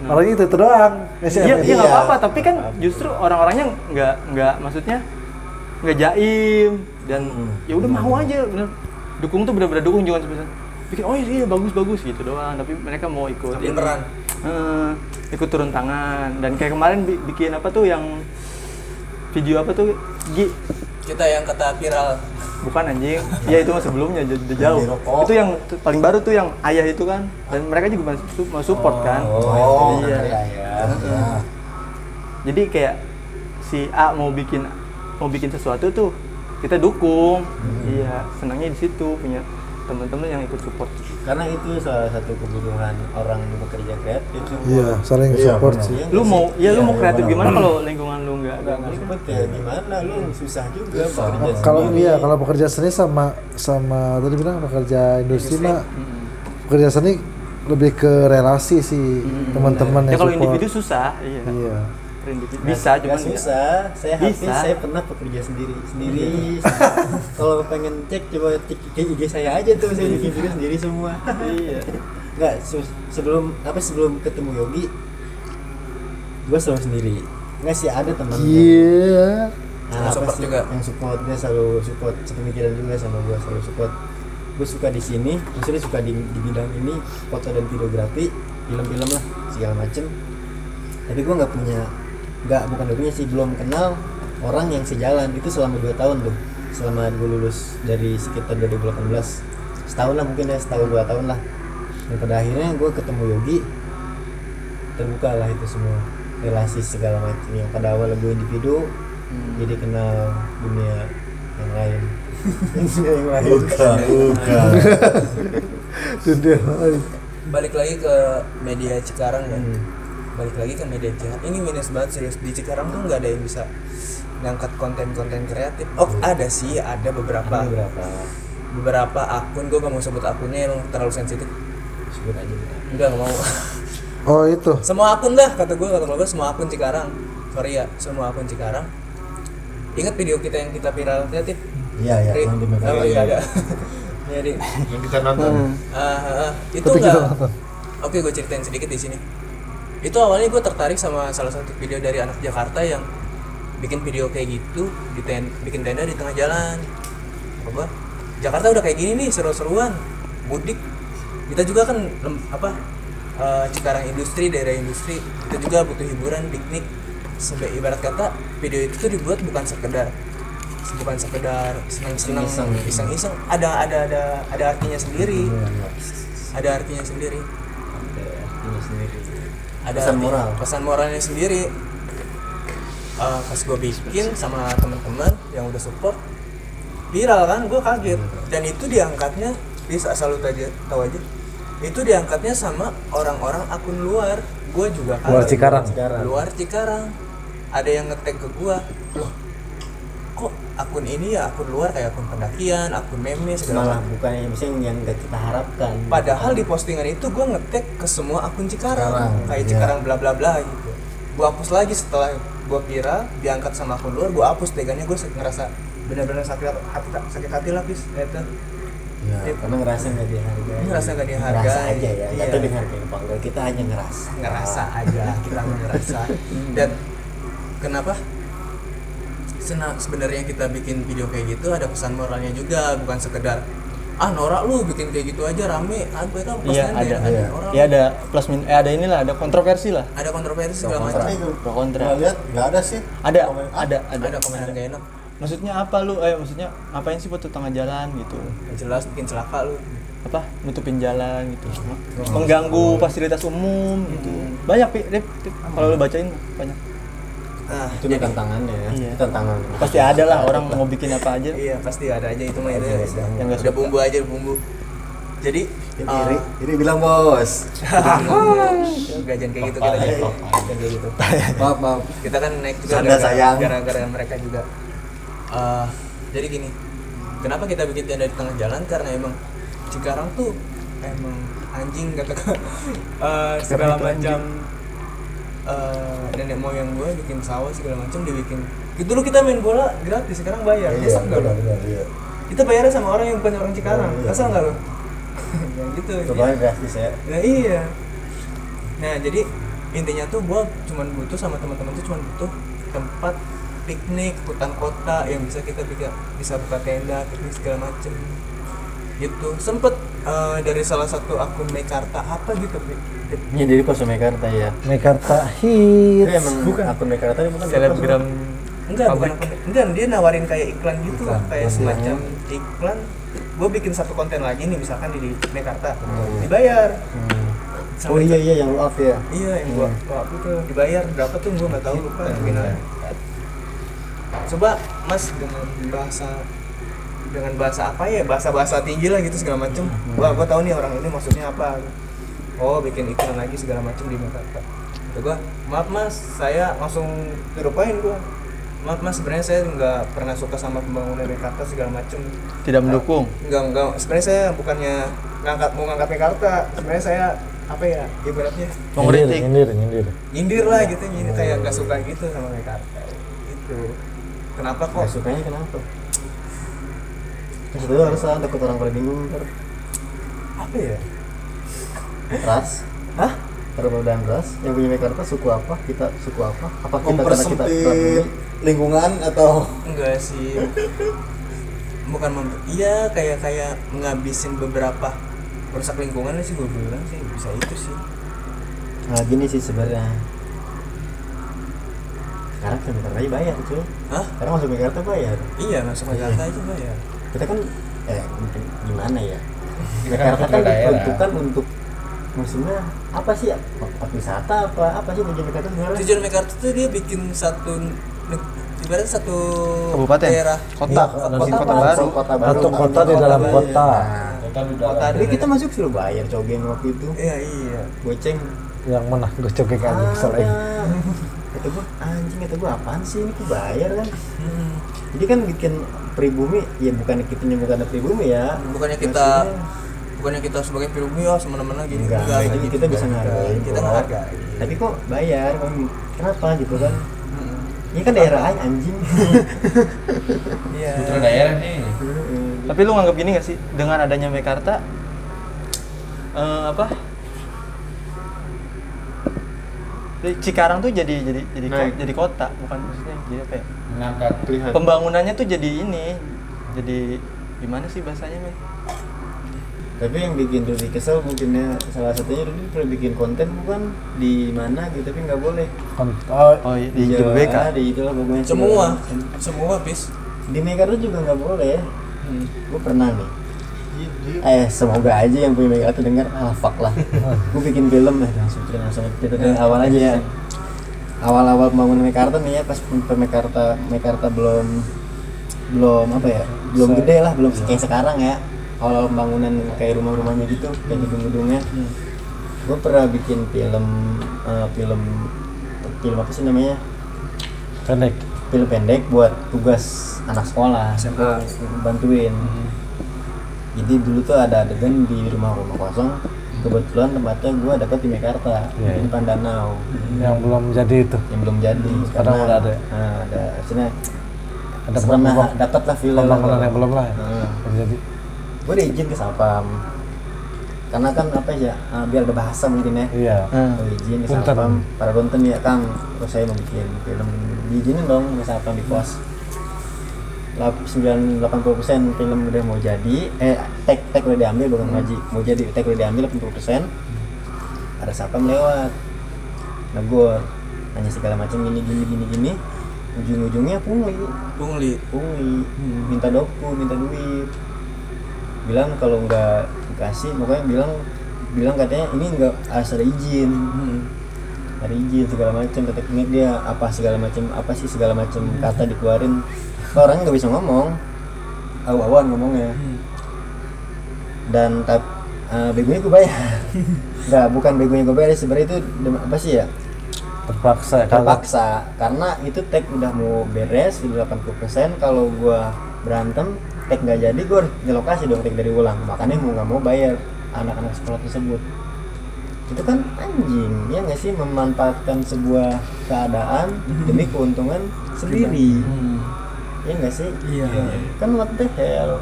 orangnya itu, itu doang Iya, iya nggak Iya. apa-apa. Tapi kan justru orang-orangnya nggak nggak maksudnya nggak jaim dan Hmm. ya udah mau aja bener dukung tuh bener-bener dukung jangan sebesar bikin oh iya iya, bagus bagus gitu doang tapi mereka mau ikut ini. peran. Eh, ikut turun tangan dan kayak kemarin bi- bikin apa tuh yang video apa tuh Gi kita yang kata viral bukan anjing ya itu sebelumnya udah jauh rokok. itu yang paling baru tuh yang ayah itu kan dan mereka juga mau su- mau support kan Oh, iya iya. ya. jadi kayak si A mau bikin mau bikin sesuatu tuh kita dukung iya senangnya di situ punya teman-teman yang ikut support karena itu salah satu kebutuhan orang yang bekerja kreatif. Iya, saling Iya, support benar. sih. Iya lu mau sih? ya lu Iya, mau iya, kreatif gimana kalau lingkungan lu nggak nggak support ya gimana lu susah juga bekerja Kalau iya, kalau pekerja seni sama sama tadi bilang pekerja industri mah pekerja seni lebih ke relasi sih teman-teman ya yang kalau support. individu susah iya Iya. Per individu. Nggak- bisa ya. susah saya habis Bisa. saya pernah bekerja sendiri sendiri *laughs* kalau pengen cek coba cek IG saya aja tuh saya bikin video sendiri semua iya nggak se- sebelum apa sebelum ketemu Yogi gue selalu sendiri nggak sih ada teman Iya. Nah, Yang support sih? juga. yang support dia selalu support sepemikiran juga sama gue selalu support gue suka di sini maksudnya suka di, di bidang ini foto dan videografi film-film lah segala macem tapi gue nggak punya nggak bukan gak punya sih belum kenal orang yang sejalan. Itu selama dua tahun tuh selama gue lulus dari sekitar 2018 setahun lah mungkin ya setahun dua tahun lah. Dan pada akhirnya gue ketemu Yogi. Terbuka lah itu semua. Relasi segala macam yang pada awal gue individu jadi kenal dunia yang lain. *laughs* Dunia yang lain. Bukan, bukan. *laughs* Dunia lain. balik lagi ke media Cikarang ya. Hmm. Balik lagi ke media Cikarang ini minus banget serius. Di Cikarang tuh nggak ada yang bisa ngangkat konten-konten kreatif. Oh ada sih ada beberapa. Ada berapa beberapa akun. Gue gak mau sebut akunnya yang terlalu sensitif. Sebut aja enggak gak mau. Oh itu. semua akun dah kata gue kata gue semua akun Cikarang. Sorry ya semua akun Cikarang. Ingat video kita yang kita viral kreatif Iya, iya, Ri? yang di oh iya ada ya Ri. Yang kita nonton. Ah, ah, ah. itu enggak oke gue ceritain sedikit di sini itu awalnya gue tertarik sama salah satu video dari anak Jakarta yang bikin video kayak gitu di ten bikin tenda di tengah jalan. Apa? Jakarta udah kayak gini nih seru-seruan mudik. Kita juga kan apa eh, Cikarang industri daerah industri kita juga butuh hiburan piknik. Sampai ibarat kata video itu tuh dibuat bukan sekedar bukan sekedar senang-senang Iseng-iseng. ada ada ada ada artinya sendiri. Ada artinya sendiri ada ini sendiri ada Pesan arti- moral. pesan moralnya sendiri. Eh, pas gue bikin sama teman-teman yang udah support viral kan gue kaget. Dan itu diangkatnya bisa asal lu aja tahu aja. Itu diangkatnya sama orang-orang akun luar. Gue juga kaget. Luar Cikarang. Luar Cikarang. Ada yang ngetek ke gue loh akun ini ya akun luar kayak akun pendakian akun meme segala malah macam. bukan yang misalnya yang nggak kita harapkan. Padahal di postingan itu gue ngetek ke semua akun Cikarang, Cikarang, kayak iya. Cikarang bla bla bla gitu. Gue hapus lagi setelah gue viral, diangkat sama akun luar, gue hapus. Tegannya gue ngerasa benar-benar sakit hati sakit hati lah bis itu ya, karena ngerasa nggak dihargai. Ngerasa nggak dihargai. ngerasa aja ya Iya. tahu dihargai apa enggak. Kita hanya ngerasa. Ngerasa aja kita ngerasa. *laughs* Dan kenapa Sena, sebenarnya kita bikin video kayak gitu ada pesan moralnya juga bukan sekedar ah norak lu bikin kayak gitu aja rame. Ah gue kan iya postingan ada kayak ada. norak ya ada plus min eh ada inilah ada kontroversi lah. Ada kontroversi segala Kontra macam. itu. pro kontra. Nggak lihat, nggak ada sih. ada Komen. ada ada. Ada komentar gak enak? Maksudnya apa lu? Eh maksudnya ngapain sih foto tengah jalan gitu? Jelas bikin celaka lu. Apa? Nutupin jalan gitu. Mengganggu fasilitas umum gitu. Banyak Pi, Rip, Rip. kalau lu bacain banyak ah itu jadi tantangannya ya. Iya. tantangan. Pasti ada lah orang mau bikin apa aja. Iya pasti ada aja itu mah itu. Ya. Yang nggak udah bumbu aja bumbu. Jadi Ini, ah, ini, ini bilang bos. *laughs* gajian kayak gitu kita jadi. kayak gitu. Maaf, maaf. kita kan naik juga gara-gara- sayang. gara-gara mereka juga. Eh, jadi gini kenapa kita bikin tenda di tengah jalan? Karena emang Cikarang tuh emang anjing kata eh *laughs* segala macam eh, nenek moyang gue bikin sawah segala macam dibikin gitu dulu kita main bola gratis sekarang bayar. Iya, Kesel nggak iya. kita bayarnya sama orang yang bukan orang Cikarang. Oh, iya. kesel nggak lo *laughs* ya gitu coba gratis ya. Nah iya. Nah jadi intinya tuh gue cuman butuh sama teman-teman tuh cuman butuh tempat piknik hutan kota yang bisa kita bisa bisa buka tenda piknik segala macem gitu. Sempet eh, dari salah satu akun Mekarta apa gitu? Ini dari pos Mekarta ya. Mekarta Itu hits. emang akun Mekarta ini bukan? Selebgram enggak bukan enggak dia nawarin kayak iklan gitu Iklan. kayak semacam iklan. Gue bikin satu konten lagi nih misalkan di Mekarta. Dibayar. Oh iya iya yang lu up ya. Iya yang gua gua aku tuh. Dibayar berapa tuh? Gua nggak tahu lupa. Nominalnya. Coba Mas dengan bahasa dengan bahasa apa ya bahasa bahasa tinggi lah gitu segala macem. Wah gua tahu nih orang ini maksudnya apa. Oh bikin iklan lagi segala macem di Mekarta. Kata gua maaf Mas saya langsung dirupain gua. Maaf Mas sebenarnya saya nggak pernah suka sama pembangunan Mekarta segala macem. tidak mendukung Enggak enggak sebenarnya saya bukannya ngangkat mau ngangkat Mekarta. Sebenarnya saya apa ya ibaratnya mengkritik nyindir nyindir nyindir lah gitu nyindir kayak gak suka gitu sama Mekarta itu kenapa kok Gak sukanya kenapa? Terus itu harus lah takut orang pada bingung ntar apa ya? Ras. hah? Perbedaan ras. Yang punya Mekarta suku apa? Kita suku apa? Apa kita karena kita mempersempit lingkungan atau? Enggak sih. Bukan mem- iya kayak kayak ngabisin beberapa merusak lingkungan sih gue bilang sih. Bisa itu sih. Nah gini sih sebenarnya. Sekarang ke Mekarta aja bayar cuy. Hah? Sekarang masuk Mekarta bayar. Iya masuk Mekarta aja mbak ya kita kan eh mungkin gimana ya? *laughs* Mekarta kan diperuntukkan untuk maksudnya apa sih? Tempat wisata apa apa sih tujuan Mekarta sebenarnya? Tujuan Mekarta tuh dia bikin satu ibaratnya satu Kabupaten? daerah. Kota. Iya, bikin kota apa? baru. Kota baru. Satu kota di dalam kota kota. Jadi kita masuk suruh bayar cogeng waktu itu. Iya iya. Goceng. Yang mana? Gue cokek aja selain kata gua anjing kata gua apaan sih ini? Tuh bayar kan? Hmm. Jadi kan bikin pribumi ya bukan kita nyebut ada pribumi ya. Bukannya kita Maksudnya, bukannya kita sebagai film ya semena-mena gini. Enggak, enggak, jadi gitu. kita bisa Enggak, ngargain kita kok. ngehargai tapi kok bayar? Kok- kenapa gitu kan? Hmm. ini kan daerah aja anjing. *laughs* Iya. Putra daerah nih. tapi lu nganggap gini gak sih? Dengan adanya Mekarta eh, apa Di Cikarang tuh jadi jadi jadi ko- Naik. jadi kota bukan maksudnya jadi apa ya? Mengangkat lihat. pembangunannya tuh jadi ini jadi gimana sih bahasanya men tapi yang bikin Rudy kesel mungkin ya salah satunya Rudy pernah bikin konten bukan? Di mana gitu tapi nggak boleh. Oh, oh iya, di Jawa, Jababeka di itulah pokoknya. Semua. Semua bis di Mekarta juga nggak boleh. Hmm. gue pernah nih eh semoga aja yang punya Mekarta dengar ah fuck lah. *laughs* Gue bikin film eh langsung cerita langsung cerita dari awal aja ya. Awal-awal pembangunan Mekarta nih ya pas Mekarta Mekarta belum belum apa ya? Belum gede lah belum kayak sekarang ya. Awal pembangunan kayak rumah-rumahnya gitu kayak gedung-gedungnya. Gue pernah bikin film eh, film film apa sih namanya? Pendek. Film pendek buat tugas anak sekolah. Gua bantuin jadi dulu tuh ada adegan di rumah rumah kosong kebetulan tempatnya gua dekat di Mekarta Iya, di iya. depan danau yang belum jadi itu yang belum jadi sekarang udah ada. nah, ada maksudnya ada pernah dapat lah film pembangunan yang belum lah ya. Belum jadi gue diizin ke sapam karena kan apa ya ah, biar ada bahasa mungkin ya iya Hmm. Izin ke. Sapam, para konten ya Kang, terus saya mau bikin film diizinin dong ke Sapam di pos. 9 80% film udah mau jadi, eh tag tag udah diambil bukan ngaji, mau jadi tag udah diambil 80%. Ada Sapam lewat. Negur, nanya segala macam gini gini gini gini. Ujung-ujungnya pungli, pungli. Pungli, minta doku, minta duit. Bilang kalau nggak dikasih, pokoknya bilang bilang katanya ini nggak harus ada izin. Hmm. ada izin segala macam tetap ingat dia apa segala macam apa sih segala macam kata dikeluarin orangnya nggak bisa ngomong. Awan ngomongnya. Dan tap uh, begonya gue bayar. *laughs* Nggak bukan begonya gue bayar sebenarnya itu apa sih ya? Terpaksa ya kalau terpaksa karena itu tag udah mau beres udah 80% kalau gua berantem tag nggak jadi gue harus relokasi dong tag dari ulang. Makanya mau nggak mau bayar anak-anak sekolah tersebut. Itu kan anjing ya nggak sih? Memanfaatkan sebuah keadaan demi keuntungan sendiri ya nggak sih. Iya. kan what the hell?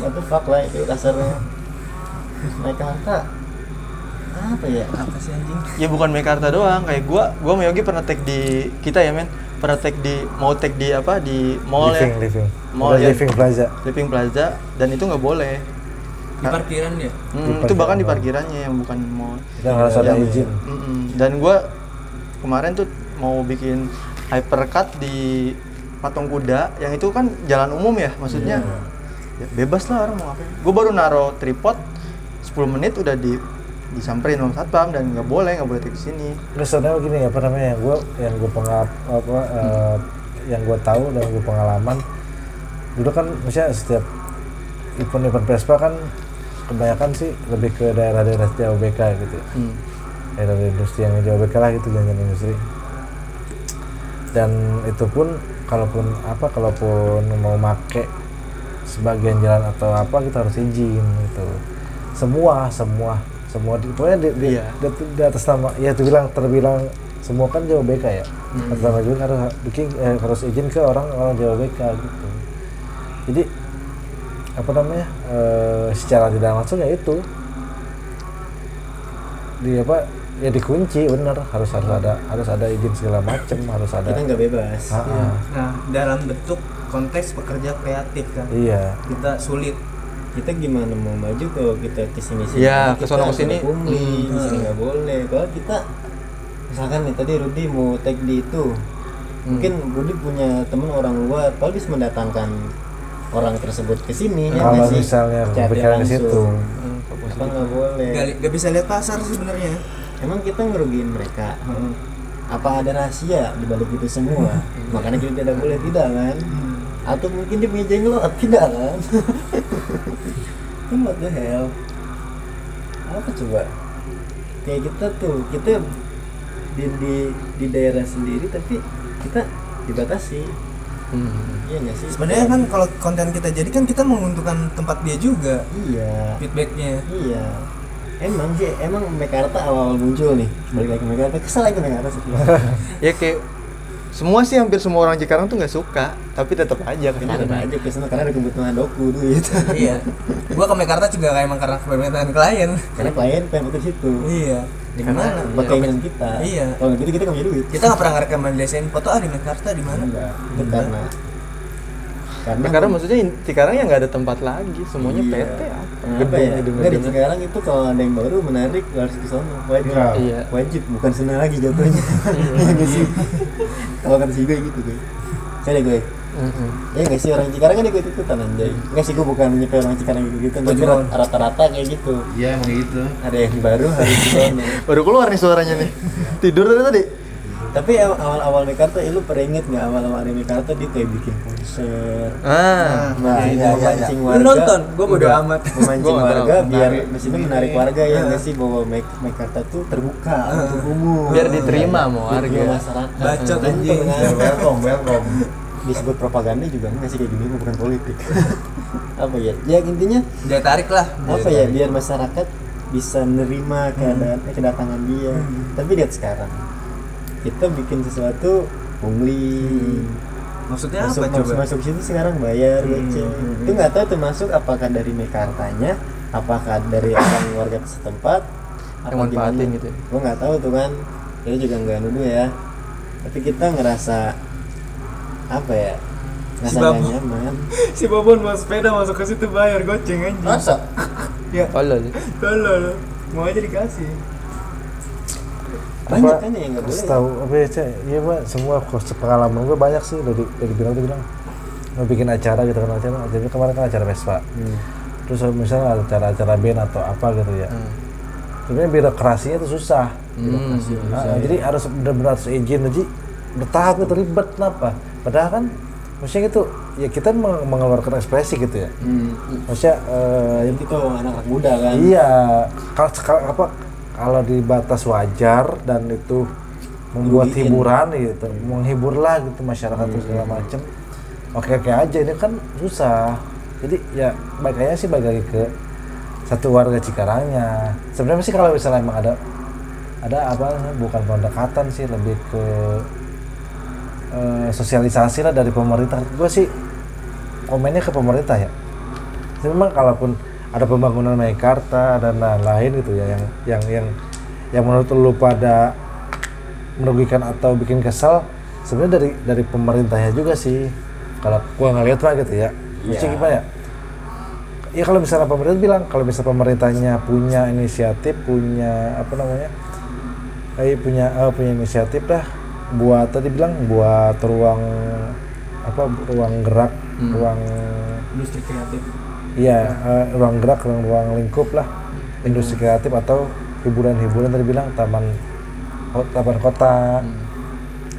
What the *laughs* fuck lah itu dasarnya naik harta apa ya? Apa sih anjing? Ya bukan Mekarta doang. Kayak gua gua sama Yogi pernah tag di kita ya men. Pernah tag di mau tag di apa? Di mall living ya. Living Mall Udah ya. living plaza. Living plaza. Dan itu nggak boleh. Di parkiran ya? Hmm, itu bahkan di parkirannya yang bukan mall. Kita harus ada Ya, izin. Mm-mm. dan gua kemarin tuh mau bikin hypercut di patung kuda yang itu kan jalan umum ya maksudnya. Ya bebas lah orang mau ngapain. Gue baru naro tripod 10 menit udah di disamperin sama satpam dan nggak boleh nggak boleh di sini. Terus sebenarnya gini apa namanya yang gue yang gue pengal apa eh, yang gue tahu dan gue pengalaman dulu kan misalnya setiap event-event Vespa kan kebanyakan sih lebih ke daerah-daerah JOBK gitu ya. hmm. daerah industri yang JOBK lah gitu jalan industri. Dan itu pun kalaupun apa kalaupun mau make sebagian jalan atau apa kita harus izin gitu. Semua semua semua di, pokoknya di, di, Iya. di, di atas nama ya itu bilang terbilang semua kan Jawa BK ya. Atas nama juga harus bikin eh, harus izin ke orang orang Jawa BK gitu. Jadi apa namanya eh, secara tidak langsung ya itu. Di apa ya dikunci bener harus harus ada harus ada izin segala macem harus ada. Kita nggak bebas. Ah, ah. nah dalam bentuk konteks pekerja kreatif kan iya. kita sulit. Kita gimana mau maju kalau kita ke sini sini Iya, ke sini. pungli Hmm. di sini nggak boleh. Kalau kita misalkan nih tadi Rudi mau tag di itu. Mungkin Rudi punya temen orang luar kalau bisa mendatangkan orang tersebut ke sini ya kalau misalnya ke langsung. situ. Apa nggak boleh? Nggak bisa lihat pasar sebenarnya emang kita ngerugiin mereka? Apa ada rahasia di balik itu semua? Makanya kita tidak boleh tidak kan? Atau mungkin dia punya jenglot tidak kan? *laughs* What the hell? Apa coba? Kayak kita tuh kita di di di daerah sendiri tapi kita dibatasi. Hmm. iya nggak sih? Sebenarnya kan kalau konten kita jadi kan kita menguntungkan tempat dia juga. Iya. Feedbacknya. Iya emang sih emang Mekarta awal muncul nih balik lagi ke Mekarta kesel lagi Mekarta sih *laughs* ya kayak semua sih hampir semua orang Cikarang tuh nggak suka tapi tetap aja kan Kenapa aja ke sana karena ada kebutuhan doku duit. *laughs* iya gua ke Mekarta juga kayak emang karena permintaan klien karena klien pengen betul situ. iya di mana Buat keinginan kita. Iya. Kalau gitu kita nggak punya duit. kita nggak pernah ngerekomendasiin foto ah di Mekarta di mana Enggak. Itu karena karena Cikarang maksudnya in- Cikarang ya nggak ada tempat lagi semuanya Iya. PT apa Kenapa ya? Enggak di Cikarang itu kalau ada yang baru menarik harus ke sana. Wajib. Iya. Iya. Wajib bukan senang lagi jatuhnya. Iya sih? Kalau kata si gue gitu gue. Saya deh gue. Mm-mm. Ya nggak sih orang Cikarang kan ikut ikutan anjay. Nggak sih gue bukan nyepel orang Cikarang gitu gitu. Tapi rata-rata kayak gitu. Iya emang gitu. Ada yang baru harus ke sana. baru keluar nih suaranya nih tidur tadi tadi Tapi aw- awal-awal Mekarta, ya lu pernah inget nggak awal-awal di Mekarta dia kayak bikin konser, ah nah, iya, iya, memancing Lu warga. nonton? Bodo Enggak, amat. *laughs* Memancing warga biar maksudnya menarik warga ya nggak sih bahwa Mek- Mekarta tuh terbuka untuk umum. Biar diterima Diterima warga. masyarakat. Bacot, Untung anjing. kan. Welcome, welcome. Disebut propaganda juga nggak sih kayak gini bukan politik. *laughs* apa ya? Ya intinya dia tarik lah apa ya biar masyarakat bisa nerima keadaan eh, kedatangan dia tapi lihat sekarang kita bikin sesuatu pungli maksudnya masuk, apa masuk, coba? masuk situ sekarang bayar goceng. itu nggak tahu tuh masuk apakah dari Mekartanya apakah dari orang warga setempat apa Yang manfaatin gimana? gitu ya. gua nggak tahu tuh kan. Kita juga nggak nuduh ya. Tapi kita ngerasa apa ya ngerasa Si Babu. nyaman. *laughs* Si Bobon mau sepeda masuk ke situ bayar goceng anjing. Masa? Ya. Tolol. Tolol. Mau aja dikasih banyak Apa, kan ya yang nggak boleh. Tahu apa ya Cek? iya pak. Semua pengalaman gue banyak sih dari dari bilang dia bilang. Mau bikin acara gitu kan acara. Jadi kemarin kan acara Vespa. Hmm. terus misalnya acara-acara band atau apa gitu ya. Hmm. sebenarnya birokrasinya itu susah. Hmm. Nah, jadi harus benar-benar harus izin. Aja bertahap itu ribet kenapa padahal kan maksudnya gitu ya kita meng- mengeluarkan ekspresi gitu ya. Hmm. maksudnya eh, itu anak-anak muda kan. Iya, kalau apa kalau di batas wajar dan itu membuat Merugiin. hiburan gitu, menghibur lah gitu masyarakat terus segala macem. Oke oke aja ini kan susah. Jadi ya baik aja sih balik lagi ke satu warga Cikarangnya. Sebenarnya sih kalau misalnya emang ada ada apa bukan pendekatan sih lebih ke eh, sosialisasi lah dari pemerintah. Gue sih komennya ke pemerintah ya. Memang kalaupun ada pembangunan Meikarta dan lain-lain gitu ya yang yang yang yang menurut lu pada merugikan atau bikin kesal sebenarnya dari dari pemerintahnya juga sih. Kalau gua ngeliat mah gitu ya. Maksudnya gimana ya? Ya kalau misalnya pemerintah bilang kalau misalnya pemerintahnya punya inisiatif punya apa namanya eh punya eh, punya inisiatif dah buat tadi bilang buat ruang apa ruang gerak ruang industri kreatif iya eh, ruang gerak ruang ruang lingkup lah industri kreatif atau hiburan-hiburan tadi bilang taman taman kota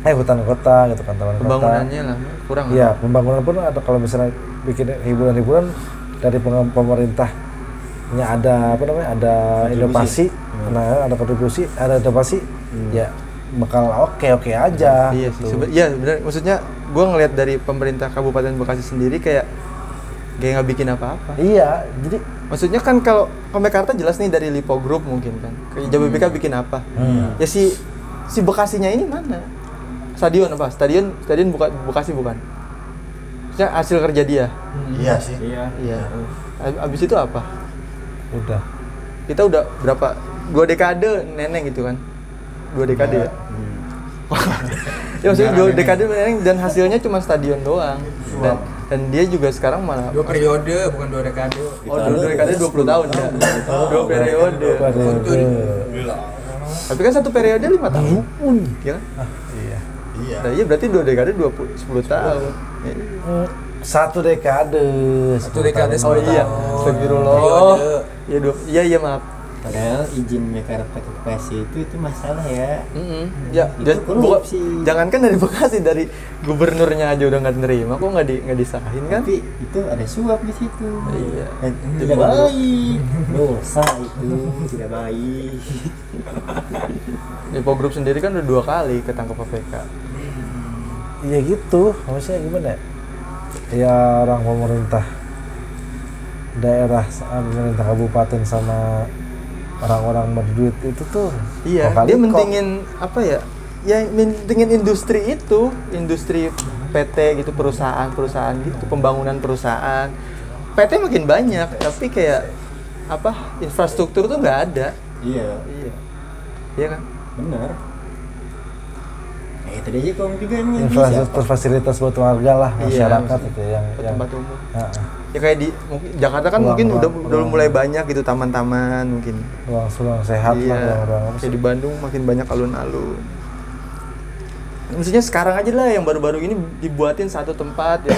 eh hutan kota gitu kan taman kota pembangunannya lah kurang. Iya, pembangunan pun ada kalau misalnya bikin hiburan-hiburan dari pemerintahnya ada apa namanya? Ada inovasi, nah ada kontribusi, ada inovasi, ya bakal oke-oke aja. Iya sih, gitu. iya benar. Maksudnya gue ngelihat dari pemerintah Kabupaten Bekasi sendiri kayak kayak nggak bikin apa-apa. Iya, jadi Maksudnya kan kalau ke Mekarta jelas nih dari Lipo Group mungkin kan. Ke Jababeka bikin apa? Ya si si Bekasinya ini mana? Stadion apa? Stadion stadion buka, Bekasi bukan? Maksudnya hasil kerja dia. Iya sih. iya Iya. Ab- Abis itu apa? udah. Kita udah berapa? Dua dekade neneng gitu kan? Dua dekade ya? ya *laughs* maksudnya dua dekade dan hasilnya cuma stadion doang. Dan, dan dia juga sekarang malah dua periode bukan dua dekade Oh, dua dekade 20 tahun ya. Dua periode. Periode. Tapi kan satu periode lima tahun. Ya kan? Iya. Iya. Nah, iya berarti dua dekade 20 10 tahun. Ya. Mm, Satu dekade. satu dekade Oh sepuluh iya, tahun. astagfirullah. Periode. Iya, dua, iya iya maaf. Padahal izin Mekarta ke Bekasi itu itu masalah ya Mm-mm. Ya, Itu dan korupsi. buka- jangankan dari Bekasi dari gubernurnya aja udah nggak nerima, kok nggak di nggak diserahin kan? tapi itu ada suap di situ Iya. Dan tidak baik dosa itu tidak baik *laughs* Lipo Group sendiri kan udah dua kali ketangkep KPK. Iya gitu, maksudnya gimana ya? Ya orang pemerintah daerah, pemerintah kabupaten sama orang-orang berduit itu tuh Iya, dia kok- mentingin apa ya? Ya mentingin industri itu, industri PT gitu, perusahaan-perusahaan gitu, pembangunan perusahaan. PT makin banyak, tapi kayak apa? Infrastruktur tuh nggak ada. iya Iya. Iya kan? benar ya itu dia kaum juga ini infrastruktur fasilitas buat warga lah Iya, masyarakat maksudnya itu yang Ke yang tempat umum. Ah, ah. Ya kayak di mungkin Jakarta kan mungkin udah udah mulai banyak gitu taman-taman mungkin. ruang ruang sehat iya. lah apa Kayak sih? di Bandung makin banyak alun-alun. Maksudnya sekarang aja lah yang baru-baru ini dibuatin satu tempat ya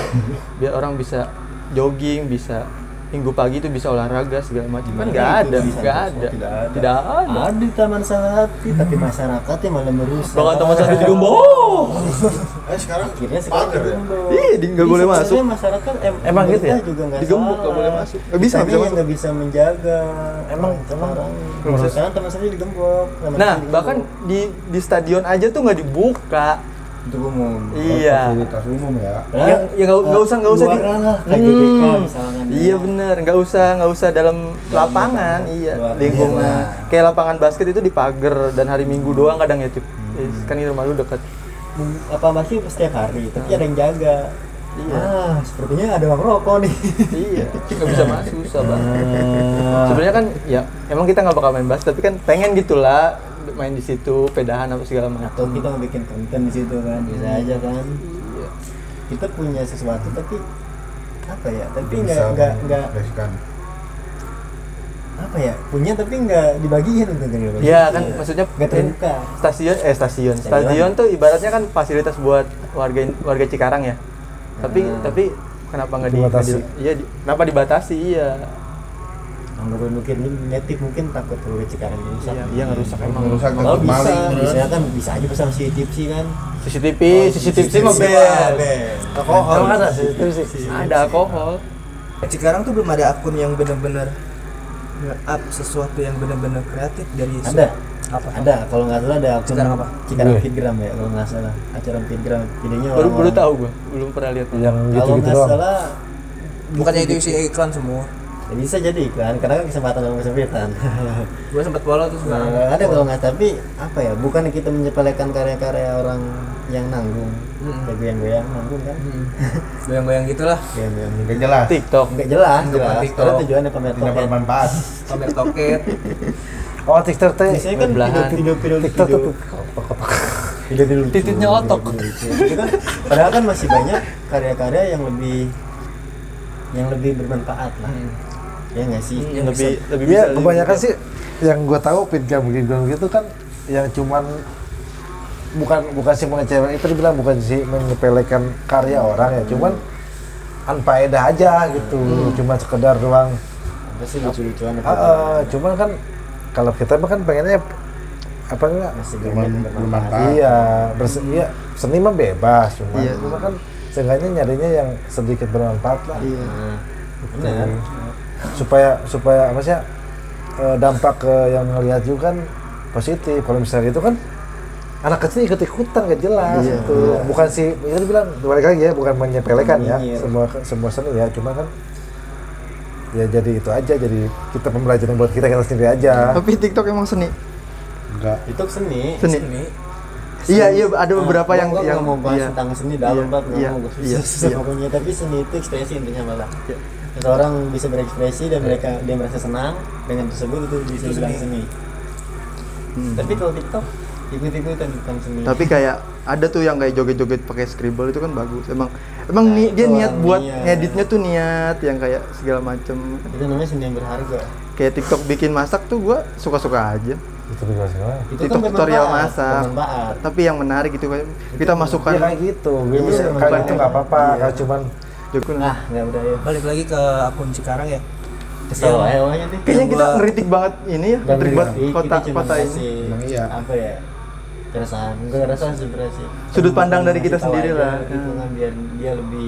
biar orang bisa jogging, bisa minggu pagi itu bisa olahraga segala macam kan nggak ada, nggak ada, Tidak ada. tidak ada. ada di Taman Sarati tapi masyarakatnya malah merusak Bahkan teman saya digembok. Eh sekarang akhirnya sekarang ya? Iya, di- nggak Jadi boleh sebenarnya masuk. masyarakat em, Emang gitu ya? juga nggak Digembok, nggak boleh masuk. Nggak bisa, Kitanya nggak bisa yang masuk. nggak bisa menjaga Emang- bisa. sekarang teman saya digembok Taman Nah, bahkan di di stadion aja tuh nggak dibuka. Untuk umum. Iya. Fasilitas umum ya. Ya, ya nggak nggak usah nggak usah di luaran lah KGBK Hmm, misalnya Iya bener, nggak usah nggak usah dalam lapangan, iya. Lingkungan. Kayak lapangan basket itu dipagar dan hari Minggu doang kadang ya cip. Eh, Kan ini rumah lu dekat. apa masih setiap hari tapi ada yang jaga. Iya. ah sepertinya ada orang rokok nih. Iya, *laughs* nggak bisa masuk susah banget. Ah, Sebenarnya kan ya emang kita nggak bakal main basket, tapi kan pengen gitulah main di situ, pedahan apa segala atau macam. kita mau bikin konten di situ kan bisa aja kan. Iya. kita punya sesuatu tapi apa ya tapi nggak nggak nggak. apa ya punya tapi nggak dibagiin gitu kan Iya kan maksudnya nggak terbuka. stasiun eh stasiun. Stadion. stadion tuh ibaratnya kan fasilitas buat warga warga Cikarang ya. Tapi Hmm. tapi kenapa nggak di, Dibatasi. iya di- kenapa dibatasi? Iya menurut mungkin netik mungkin takut kalau Cikarang rusak. Iya. Iya ngerusak emang. Merusak kalau bisa. maling. bisa kan bisa aja pesan CCTV sih kan? CCTV Oh, CCTV mah CCTV bed alkohol. Emang ada sih, itu sih. ada alkohol. Sekarang tuh belum ada akun yang bener-bener nge-up sesuatu yang bener-bener kreatif dari ada. apa? Ada. Kalau nggak salah ada akun Cikarang apa? Cikarang Gue. Fitgram ya kalau nggak salah. Acara Fitgram videonya baru baru tahu gua. Belum pernah lihat. Yang kalau gitu-gitu nggak doang. salah bukannya itu isi iklan semua Ya, bisa jadi iklan karena kan kesempatan dalam kesempitan *laughs* gue sempet follow tuh nah, sekarang nggak ada kalau nggak tapi apa ya bukan kita menyepelekan karya-karya orang yang nanggung kayak goyang-goyang nanggung kan Hmm. goyang-goyang gitulah goyang-goyang Gak jelas. TikTok nggak jelas jelas TikTok. karena tujuannya pamer Tidak toket bermanfaat. *laughs* pamer toket Oh, TikTok teh. biasanya kan Belahan. video video TikTok video tuh kotak-kotak. video video lucu, Titiknya otok. video lucu. Itu kan padahal kan masih banyak karya-karya yang lebih yang lebih bermanfaat lah ya nggak sih? Yang lebih lebih Iya, bisa kebanyakan sih yang gue tahu pitgam pitgam gitu kan yang cuman bukan bukan sih mengecewakan itu dibilang bukan sih menyepelekan karya orang ya cuman anfaedah aja gitu cuma sekedar doang. Apa sih lucu-lucuan Ah, ah, cuman kan kalau kita mah kan pengennya apa enggak? Bermanfaat. iya berse- iya seni mah bebas cuma Iya. cuma kan seenggaknya nyarinya yang sedikit bermanfaat lah. Iya. Nah, benar supaya supaya apa sih ya, eh, dampak ke yang ngelihat juga kan positif kalau misalnya itu kan anak kecil ikut ikutan gak jelas Iya. itu bukan sih itu bilang balik lagi ya bukan menyepelekan ya Nyinyir. semua semua seni ya cuma kan ya jadi itu aja jadi kita pembelajaran buat kita kita sendiri aja tapi TikTok emang seni Enggak. itu seni seni ini iya iya ada beberapa Gua- yang yang mau bahas iya. tentang seni dalam Iya, banget nggak iya, iya, iya. pokoknya tapi seni itu ekspresi intinya malah Iya. Seseorang bisa berekspresi dan mereka dia merasa senang dengan tersebut itu bisa Itu dibilang seni. Hmm. tapi kalau TikTok ikut-ikutan bukan seni tapi kayak ada tuh yang kayak joget-joget pakai scribble itu kan bagus emang emang Nah, ni- dia itu niat buat niat. ngeditnya tuh niat yang kayak segala macem itu namanya seni yang berharga kayak TikTok bikin masak tuh gua suka-suka aja itu juga sih Bang. itu TikTok tutorial masak bermanfaat tapi yang menarik gitu kayak kita masukkan ya kayak gitu Iya, bisa iya, kalau iya. itu nggak apa-apa Iya. kalau cuman Joko nah nggak udah ya. Balik lagi ke akun Cikarang ya. Kesel aja pokoknya deh kayaknya kita ngeritik banget ini ya Dan ngeritik banget Jadi kota kota ini. iya. apa ya keresahan. Enggak keresahan sebenarnya Sudut pandang dari kita sendiri lah. gitu kan biar dia lebih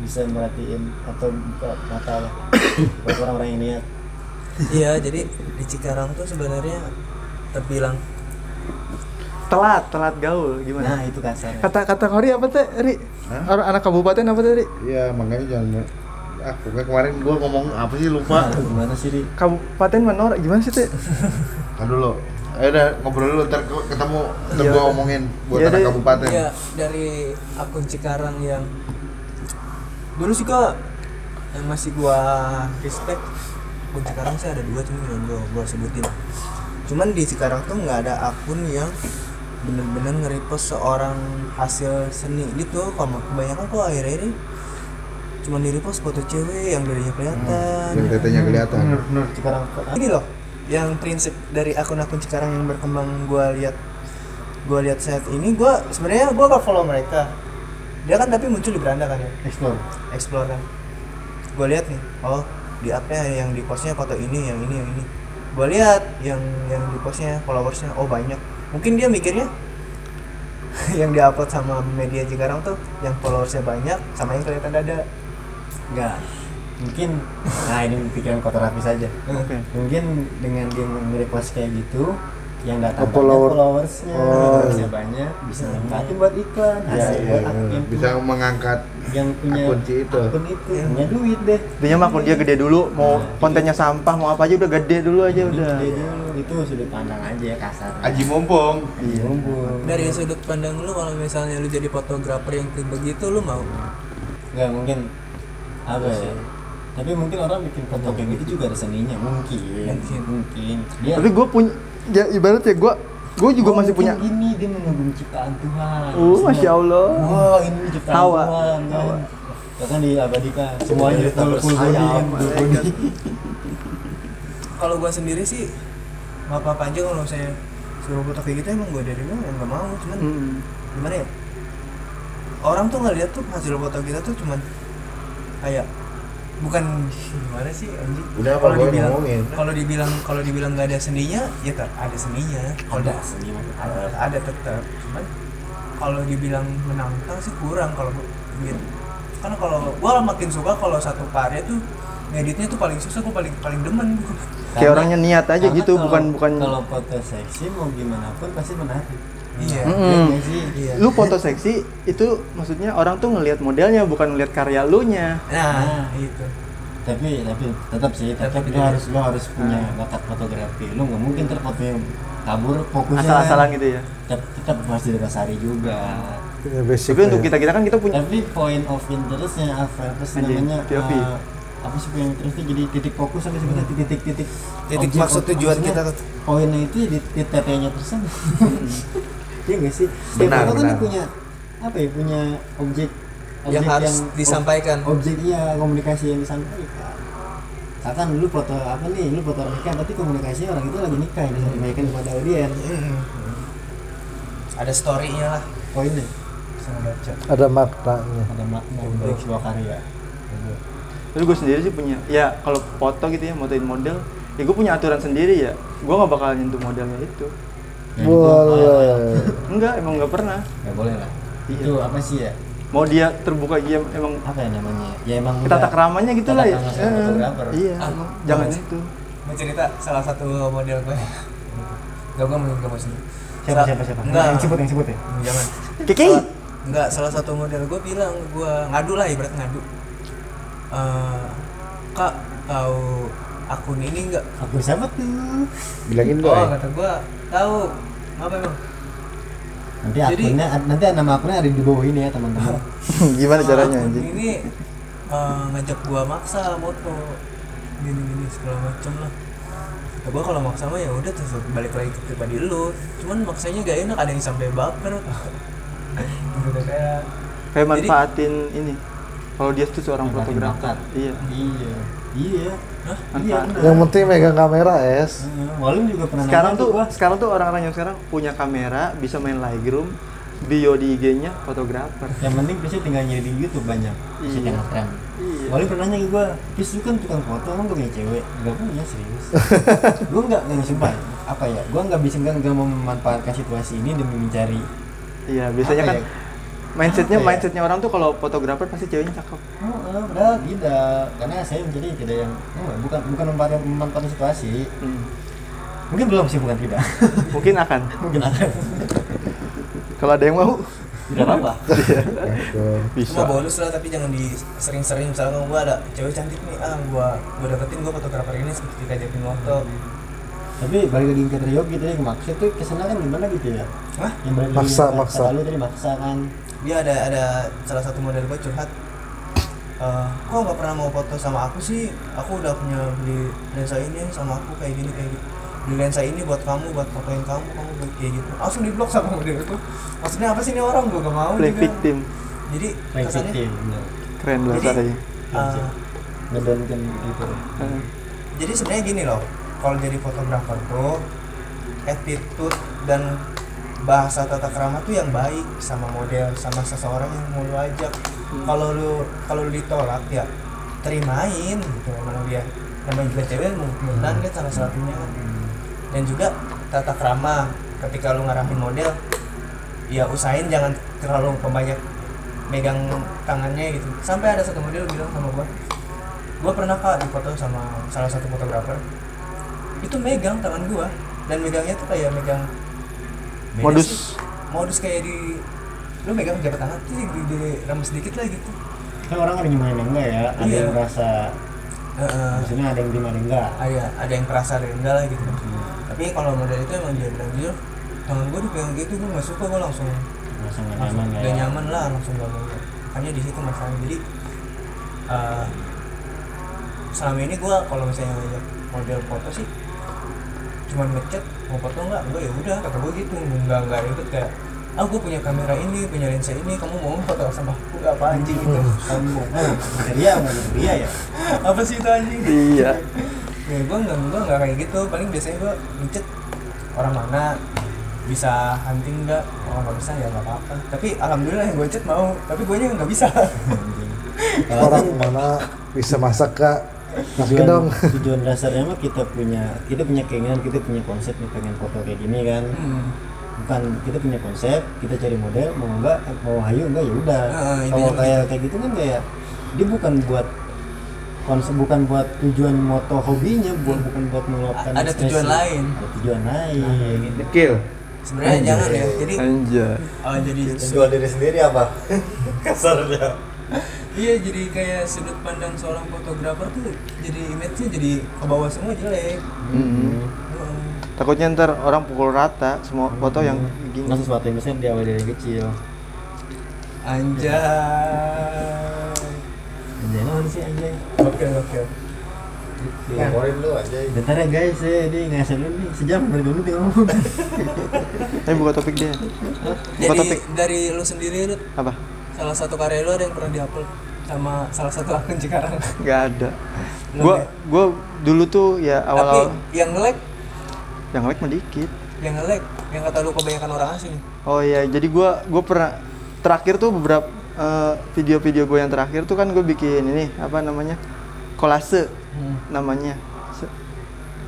bisa merhatiin atau buka mata lah. Buat orang-orang yang niat. Iya jadi di Cikarang tuh sebenarnya terbilang telat telat gaul nah gimana itu kasar kata kata Kori apa teh Ri Hah? Anak kabupaten apa tadi Iya, makanya jangan ah pokoknya kemarin gua ngomong apa sih lupa. gimana sih di kabupaten Menora gimana sih teh Kan dulu. Ayo udah ngobrol dulu ntar ke- ketemu ntar Iya. gua omongin buat Iya anak deh. kabupaten. Iya, dari akun Cikarang yang dulu sih kok yang masih gua respect akun Cikarang sih ada dua cuma yang gua, gua sebutin cuman di Cikarang tuh nggak ada akun yang bener-bener nge-repost seorang hasil seni gitu. Kalau kebanyakan kok akhir-akhir ini cuma di repost foto cewek yang darinya kelihatan. Yang tetenya kelihatan. bener sekarang ini loh yang prinsip dari akun-akun Cikarang yang berkembang gua lihat gua lihat saat ini gua sebenarnya gua gak follow mereka. Dia kan tapi muncul di beranda kan ya? Explore. Explore kan. Gue lihat nih oh di apa ya yang di postnya foto ini yang ini yang ini. Gue lihat yang yang di postnya followersnya oh banyak mungkin dia mikirnya *laughs* yang diupload sama media Cikarang tuh yang followersnya banyak sama yang kelihatan dada. Enggak. Mungkin nah ini pikiran kotor api saja oke. Mungkin dengan dia nge-repost kayak gitu yang datang Follower. banyak followersnya Oh. followersnya banyak bisa manfaatin buat iklan hasil buat iya. yang Bisa punya, mengangkat yang punya akun si itu. akun itu punya duit deh mah akun dia gede dulu, mau kontennya sampah, mau apa aja udah gede dulu aja udah. Gede dulu itu sudut pandang aja ya kasar Aji mumpung. iya mumpung dari sudut pandang lu kalau misalnya lu jadi fotografer yang kayak begitu lu mau nggak mungkin apa ya tapi mungkin orang bikin foto kayak gitu juga ada seninya mungkin Mungkin. mungkin dia Tapi gue punya, ya ibarat ya gue, gue juga Oh, masih punya. gini dia mengagumi ciptaan Tuhan Oh, masya Allah. wah ini ciptaan Hawa. Tuhan kan bahkan diabadikan semuanya Iya, kan full body kalau gua sendiri sih apa-apa aja kalau saya suruh foto kayak gitu emang gua dari dulu nggak mau cuman Hmm. gimana ya orang tuh ngeliat tuh hasil foto kita tuh cuman kayak bukan gimana sih anjing? Udah kalau dibilang kalau dibilang kalau dibilang nggak ada seninya ya ter ada seninya. Kalau ada seni ada ada tetap. Cuman kalau dibilang menantang sih kurang kalau gitu karena kalau gua makin suka kalau satu karya tuh ngeditnya tuh paling susah gua paling paling demen. Gua. Kayak orangnya niat aja gitu, kalau- bukan bukan. kalau foto seksi mau gimana pun pasti menarik iya. Iya nggak sih iya. Lu foto seksi itu maksudnya orang tuh ngelihat modelnya bukan ngelihat karya lu nya. nah itu. Tapi tapi tetap sih tetap Tapi lu harus lu harus punya bakat fotografi. Lu nggak mungkin ntar fotonya kabur fokusnya asal-asalan gitu ya? tetap, tetap harus didasari juga. Basic tapi untuk ya. kita kita kan kita punya tapi point of interestnya apa? Apa sih Anjing, namanya? POV. eh, apa sih point of interestnya? Jadi titik fokus apa sih Hmm. titik titik titik Titik maksud tujuan kita poinnya itu di, di TT-nya Iya nggak sih setiap Benar, foto kan benar. punya apa ya punya objek Yang harus disampaikan. objek iya komunikasi yang disampaikan Misalkan lu foto apa nih, lu foto orang nikah, tapi komunikasinya orang itu lagi nikah yang disampaikan kepada audiens. Hmm. Ada story-nya lah. Poinnya Sama baca. ada maknanya ada makna untuk sebuah karya. tapi gue sendiri sih punya ya kalau foto gitu ya motoin model ya gue punya aturan sendiri ya gue nggak bakal nyentuh modelnya Ya, itu boleh enggak emang nggak pernah nggak boleh lah. Iya. Itu apa sih ya? mau dia terbuka dia emang Apa ya namanya? Ya emang kita tak ramanya gitu lah ya iya Ah, jangan itu Mau cerita salah satu model gue. Gak gue mau mau sini. Siapa siapa siapa? Enggak. Yang sebut yang sebut ya. Jangan. Kiki Salah- Enggak, salah satu model gue bilang gue ngadu lah ibarat ngadu. Eh, kak tahu akun ini enggak? Aku siapa tuh? bilangin Oh dong kata gue tahu. Apa emang? Nanti Jadi- akunnya nanti nama akunnya ada di bawah ini ya teman-teman. *laughs* gimana caranya akun anjing Ini eh, ngajak gua maksa moto gini-gini segala macem lah. Ya gua kalau maksa mah ya udah terus balik lagi ke pribadi lu. Cuman maksanya gak enak ada yang sampai baper. *laughs* gitu kayak kayak Jadi- manfaatin ini kalau dia tuh seorang Manfaatin fotografer iya Iya. Iya. Hah? Iya. Yang penting megang kamera es Heeh, Walim juga pernah sekarang nanya tuh gua. sekarang tuh orang-orang yang sekarang punya kamera bisa main Lightroom bio di IG-nya fotografer yang penting bisa tinggal nyari di YouTube banyak bisa Iya. keren Iya. Walim pernah nanya ke gua Pis lu kan tukang foto emang gak punya cewek gak punya serius *laughs* gua nggak nggak sumpah apa ya gua nggak bisa nggak nggak mau memanfaatkan situasi ini demi mencari iya biasanya Apa kan ya? Mindsetnya Apa ya? mindsetnya orang tuh kalau fotografer pasti ceweknya cakep. Oh, padahal tidak. Karena saya menjadi tidak yang oh, bukan bukan memanfaatkan, memanfaatkan situasi. Hmm. mungkin belum sih bukan tidak. *laughs* Mungkin akan. Mungkin akan. Kalau ada yang mau? Tidak apa *laughs* bisa. Cuma bonus lah tapi jangan di sering-sering misalnya gua ada cewek cantik nih. Ah gua gua deketin gua fotografer ini kita ajakin foto tapi balik lagi ke trio gitu ya maksud tuh ke sana kan gimana gitu ya? Hah? yang balik Maksa, lagi maksa. kata lu tadi maksa kan? Dia ada ada salah satu model gue curhat. Eh, kok nggak pernah mau foto sama aku sih? Aku udah punya beli lensa ini sama aku kayak gini kayak gitu beli lensa ini buat kamu buat fotoin kamu kamu buat kayak gitu. Langsung di blok sama model itu maksudnya apa sih ini orang? Gue gak mau play juga. victim. Jadi Play kesannya victim bener. keren Jadi- bahasanya eh, ngedonkan gitu Eh, jadi sebenarnya gini loh kalau jadi fotografer tuh attitude dan bahasa tata krama tuh yang baik sama model sama seseorang yang mau lu ajak. Kalau lu kalau lu ditolak ya terimain gitu emang dia. Namanya juga cewek mudah-mudahan kan salah satunya kan. Dan juga tata krama ketika lu ngarahin model ya usahain jangan terlalu pembanyak megang tangannya gitu. Sampai ada satu model bilang sama gua gua pernah kak dipoto sama salah satu fotografer itu megang tangan gua. Dan megangnya tuh kayak megang beda modus. sih. modus kayak di lu megang jabat tangan tuh di, di, rames sedikit lah gitu. Kan orang ada yang gimana enggak ya? Ada Iya. yang merasa Heeh. maksudnya ada yang terima ada yang enggak ada ada yang kerasa ada yang enggak lah gitu. Tapi kalau model itu emang dia bilang jujur tangan gua dipegang gitu gua nggak suka gua langsung merasa langsung nyaman lah gak ya nyaman lah langsung gak mau. Hanya di situ masalahnya. Jadi eh, selama ini gua kalau misalnya ngajak model foto sih cuman ngechat mau foto nggak gue ya udah kata gue gitu. Nggak nggak ribet kayak ah gue punya kamera ini punya lensa ini kamu mau nggak foto sama aku? Nggak apa anjing gitu. Kamu oh, dia mau dia ya apa sih itu anjing? Iya. Ya gue nggak gue nggak kayak gitu. Paling biasanya gue ngechat orang mana? Bisa hunting nggak? Oh nggak bisa ya nggak apa-apa. Tapi alhamdulillah yang gue chat mau tapi gue nya nggak bisa. Orang mana bisa masak kak tujuan, dong. tujuan dasarnya mah kita punya kita punya keinginan kita punya konsep nih pengen foto kayak gini kan. Hmm. bukan kita punya konsep kita cari model mau enggak mau hayu enggak ya udah. Heeh, kalau kayak kayak gitu kan kayak dia bukan buat konsep bukan buat tujuan moto hobinya buat bukan buat meluapkan Ada ekspresi. tujuan lain. ada tujuan lain. Kill sebenarnya jangan ya. Jadi anjay. Oh, jadi Jual diri sendiri apa? *laughs* Kasarnya. Iya jadi kayak sudut pandang seorang fotografer tuh jadi image-nya jadi ke bawah semua jelek Mm-mm. Heeh. takutnya ntar orang pukul rata semua foto yang gini Nah, sesuatu yang biasanya diawali dari kecil. anjay Anjay, naon sih anjay? oke oke Laporin lu aja. Bentar ya guys, saya ini ngasih dulu nih sejam dari dulu nih ngomong. *laughs* Tapi buka topik dia. Buka jadi topik. dari lu sendiri Rut, Apa? Salah satu karya lu ada yang pernah diupload sama salah satu akun Cikarang Gak ada. Belum Gua ya? gua dulu tuh ya tapi awal-awal yang nge-lag yang like mah dikit. yang nge-lag yang kata lu kebanyakan orang asing Oh iya, jadi gua gua pernah terakhir tuh beberapa eh, video-video gue yang terakhir tuh kan gue bikin ini apa namanya kolase namanya. Se-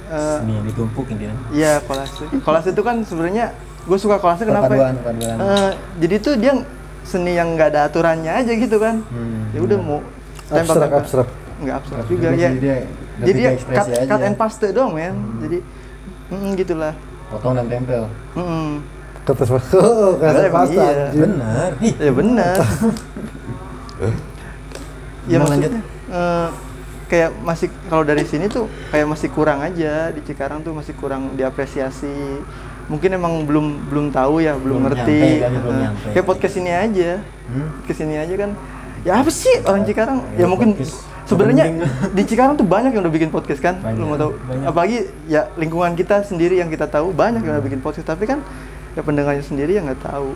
eh, Ini yang ditumpuk intinya. Iya kolase. Kolase itu kan sebenarnya gue suka kolase kenapa? Perpaduan, perpaduan. Eh, jadi tuh dia seni yang nggak ada aturannya aja gitu kan. Hmm, ya udah mau Abstrak, abstrak. Nggak abstrak Abstrak juga juga ya. dia Jadi ekspresi cut, aja. cut and paste dong men. Jadi mm, gitulah. Potong dan tempel. Mm-mm. Kertas pasta. *laughs* Oh, kertas Emang pasta. iya. Benar. Ih, *laughs* Ya benar. ya maksudnya eh, kayak masih kalau dari sini tuh kayak masih kurang aja di Cikarang tuh masih kurang diapresiasi. Mungkin emang belum belum tahu ya, belum, Belum ngerti. nyampe kali, belum nyampe. kayak podcast ini aja. Hmm? Ke sini aja kan. Ya apa sih orang Cikarang? Ya, Ya, mungkin podcast. sebenarnya di Cikarang tuh banyak yang udah bikin podcast kan. Banyak, Lu mau tahu? banyak. Apalagi ya lingkungan kita sendiri yang kita tahu banyak yang udah bikin podcast, tapi kan ya pendengarnya sendiri yang nggak tahu.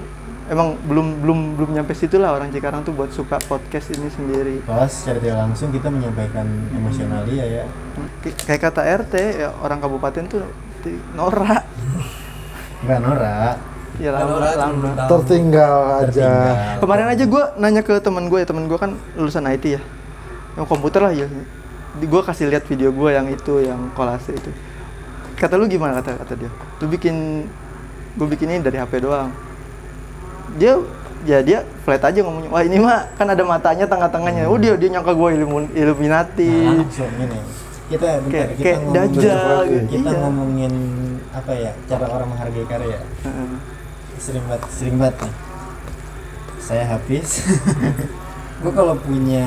Emang belum belum belum nyampe situ lah orang Cikarang tuh buat suka podcast ini sendiri. Pas secara tidak langsung kita menyampaikan emosional dia ya. Kay- Kayak kata RT ya orang kabupaten tuh norak. *laughs* Enggak norak. Ya lama, lama. belum tahu. Tertinggal aja. Tertinggal. Kemarin aja gue nanya ke teman gue ya, teman gue kan lulusan IT ya, yang komputer lah ya. Gue kasih lihat video gue yang itu, yang kolase itu. Kata lu gimana kata kata dia? Lu bikin, gue bikin ini dari HP doang. Dia, ya dia flat aja ngomongnya. Wah ini mah kan ada matanya tengah-tengahnya. Oh dia dia nyangka gue ilmu Illuminati. Nah, langsung ini. Kita bentar, Kayak kita kayak ngomongin dajjal gitu. kita Iya. ngomongin apa ya cara orang menghargai karya Heeh. sering banget sering banget nih saya habis *laughs* gue kalau punya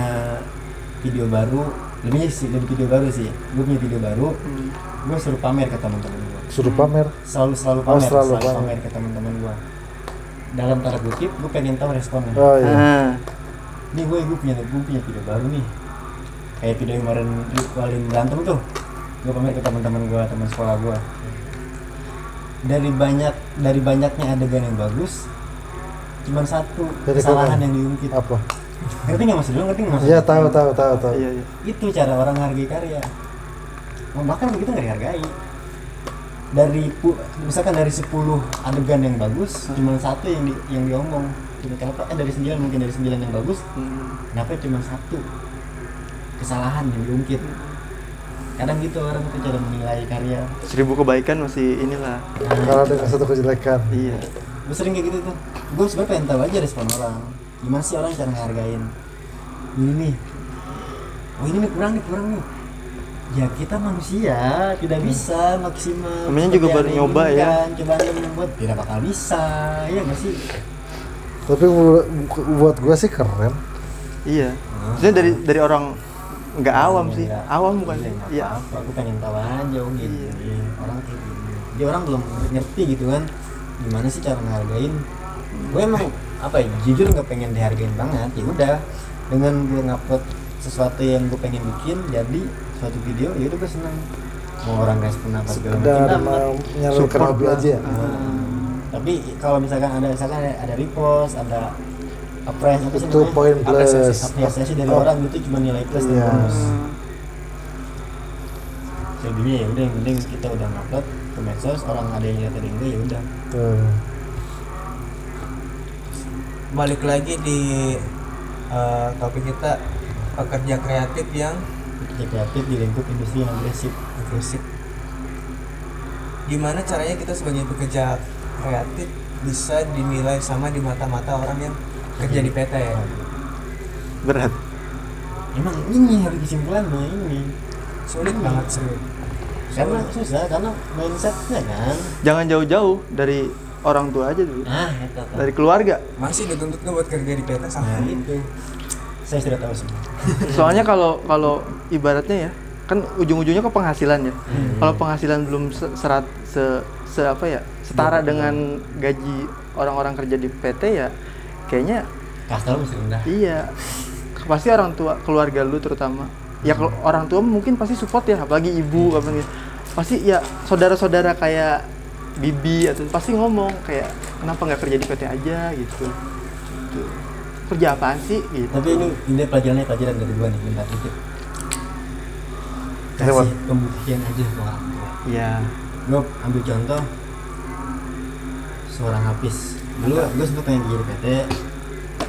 video baru lebihnya sih lebih video baru sih gue punya video baru Hmm. gue suruh pamer ke teman-teman gue Suruh pamer. selalu selalu Oh, pamer selalu selalu, pamer. pamer ke teman-teman gue dalam tanda kutip gue pengen tahu responnya Oh iya. Ah. ini gue gue punya gue punya video baru nih kayak video yang kemarin paling berantem tuh gue pamer ke teman-teman gue teman sekolah gue dari banyak dari banyaknya adegan yang bagus cuman satu Jadi kesalahan yang diungkit. Apa? ngerti nggak maksud lu? Ngerti nggak maksud Iya tahu tahu tahu tahu. Iya iya. itu cara orang menghargai karya. Oh, bahkan begitu nggak dihargai. Dari misalkan dari 10 adegan yang bagus cuma satu yang di, yang diomong. Gitu, kenapa? Eh dari 9 mungkin dari 9 yang bagus. Hmm. kenapa cuma satu? Kesalahan yang diungkit kadang gitu orang tuh cara menilai karya Seribu kebaikan masih inilah. Kalau dengan satu kejelekan. Iya. gue sering kayak gitu tuh gue sebenarnya pengen tahu aja respon orang gimana sih orang cara ngehargain ini nih oh ini nih kurang nih kurang nih ya kita manusia tidak bisa maksimal Namanya juga baru nyoba ya. coba anda membuat tidak bakal bisa ya nggak sih Tapi bu- bu- buat gua sih keren. Iya. Maksudnya dari dari orang nggak awam sih, Nggak- awam bukan iya, sih? Iya. apa-apa. Gue pengen tahu aja gitu. Iya. Iya, orang kayak gini. Dia orang belum ngerti gitu kan gimana sih cara ngehargain. Gue emang apa ya jujur nggak pengen dihargain banget. Ya udah dengan gue ngupload sesuatu yang gue pengen bikin jadi suatu video ya udah gue seneng. Mau orang respon apa segala macam. Support aja. Nah, tapi kalau misalkan ada misalkan ada, ada repost ada sih Itu poin plus. apresiasi, apresiasi dari Oh. orang itu cuma nilai plus dan Iya. bonus jadinya ya udah yang penting kita udah ngupload ke medsos orang ada yang lihat ada yang enggak ya udah Tuh. balik lagi di eh, topik kita pekerja kreatif yang kerja kreatif di lingkup industri yang agresif agresif gimana caranya kita sebagai pekerja kreatif bisa dinilai sama di mata-mata orang yang kerja di PT ya Berat. emang ini harus kesimpulannya ini sulit Hmm. banget sih karena susah karena mindsetnya kan Jangan jauh-jauh dari orang tua aja dulu. nah itu. Dari keluarga. masih dituntut buat kerja di PT sama nah itu saya sudah tahu semua *laughs* soalnya kalau kalau ibaratnya ya kan ujung-ujungnya ke penghasilan ya kalau penghasilan belum se- serat se, se apa ya setara dengan gaji orang-orang kerja di PT ya kayaknya kasta lu masih rendah iya. Pasti orang tua keluarga lu terutama. Ya kalau orang tua mungkin pasti support ya apalagi ibu apa gitu. Pasti ya saudara-saudara kayak bibi atau pasti ngomong kayak kenapa nggak kerja di PT aja? gitu. Gitu. kerja apaan sih? gitu. Tapi ini ini pelajarannya pelajaran dari gua nih bentar dikit kasih pembuktian aja ke orang tua. Ya gue ambil contoh seorang Hafiz dulu gue sempet pengen jadi PT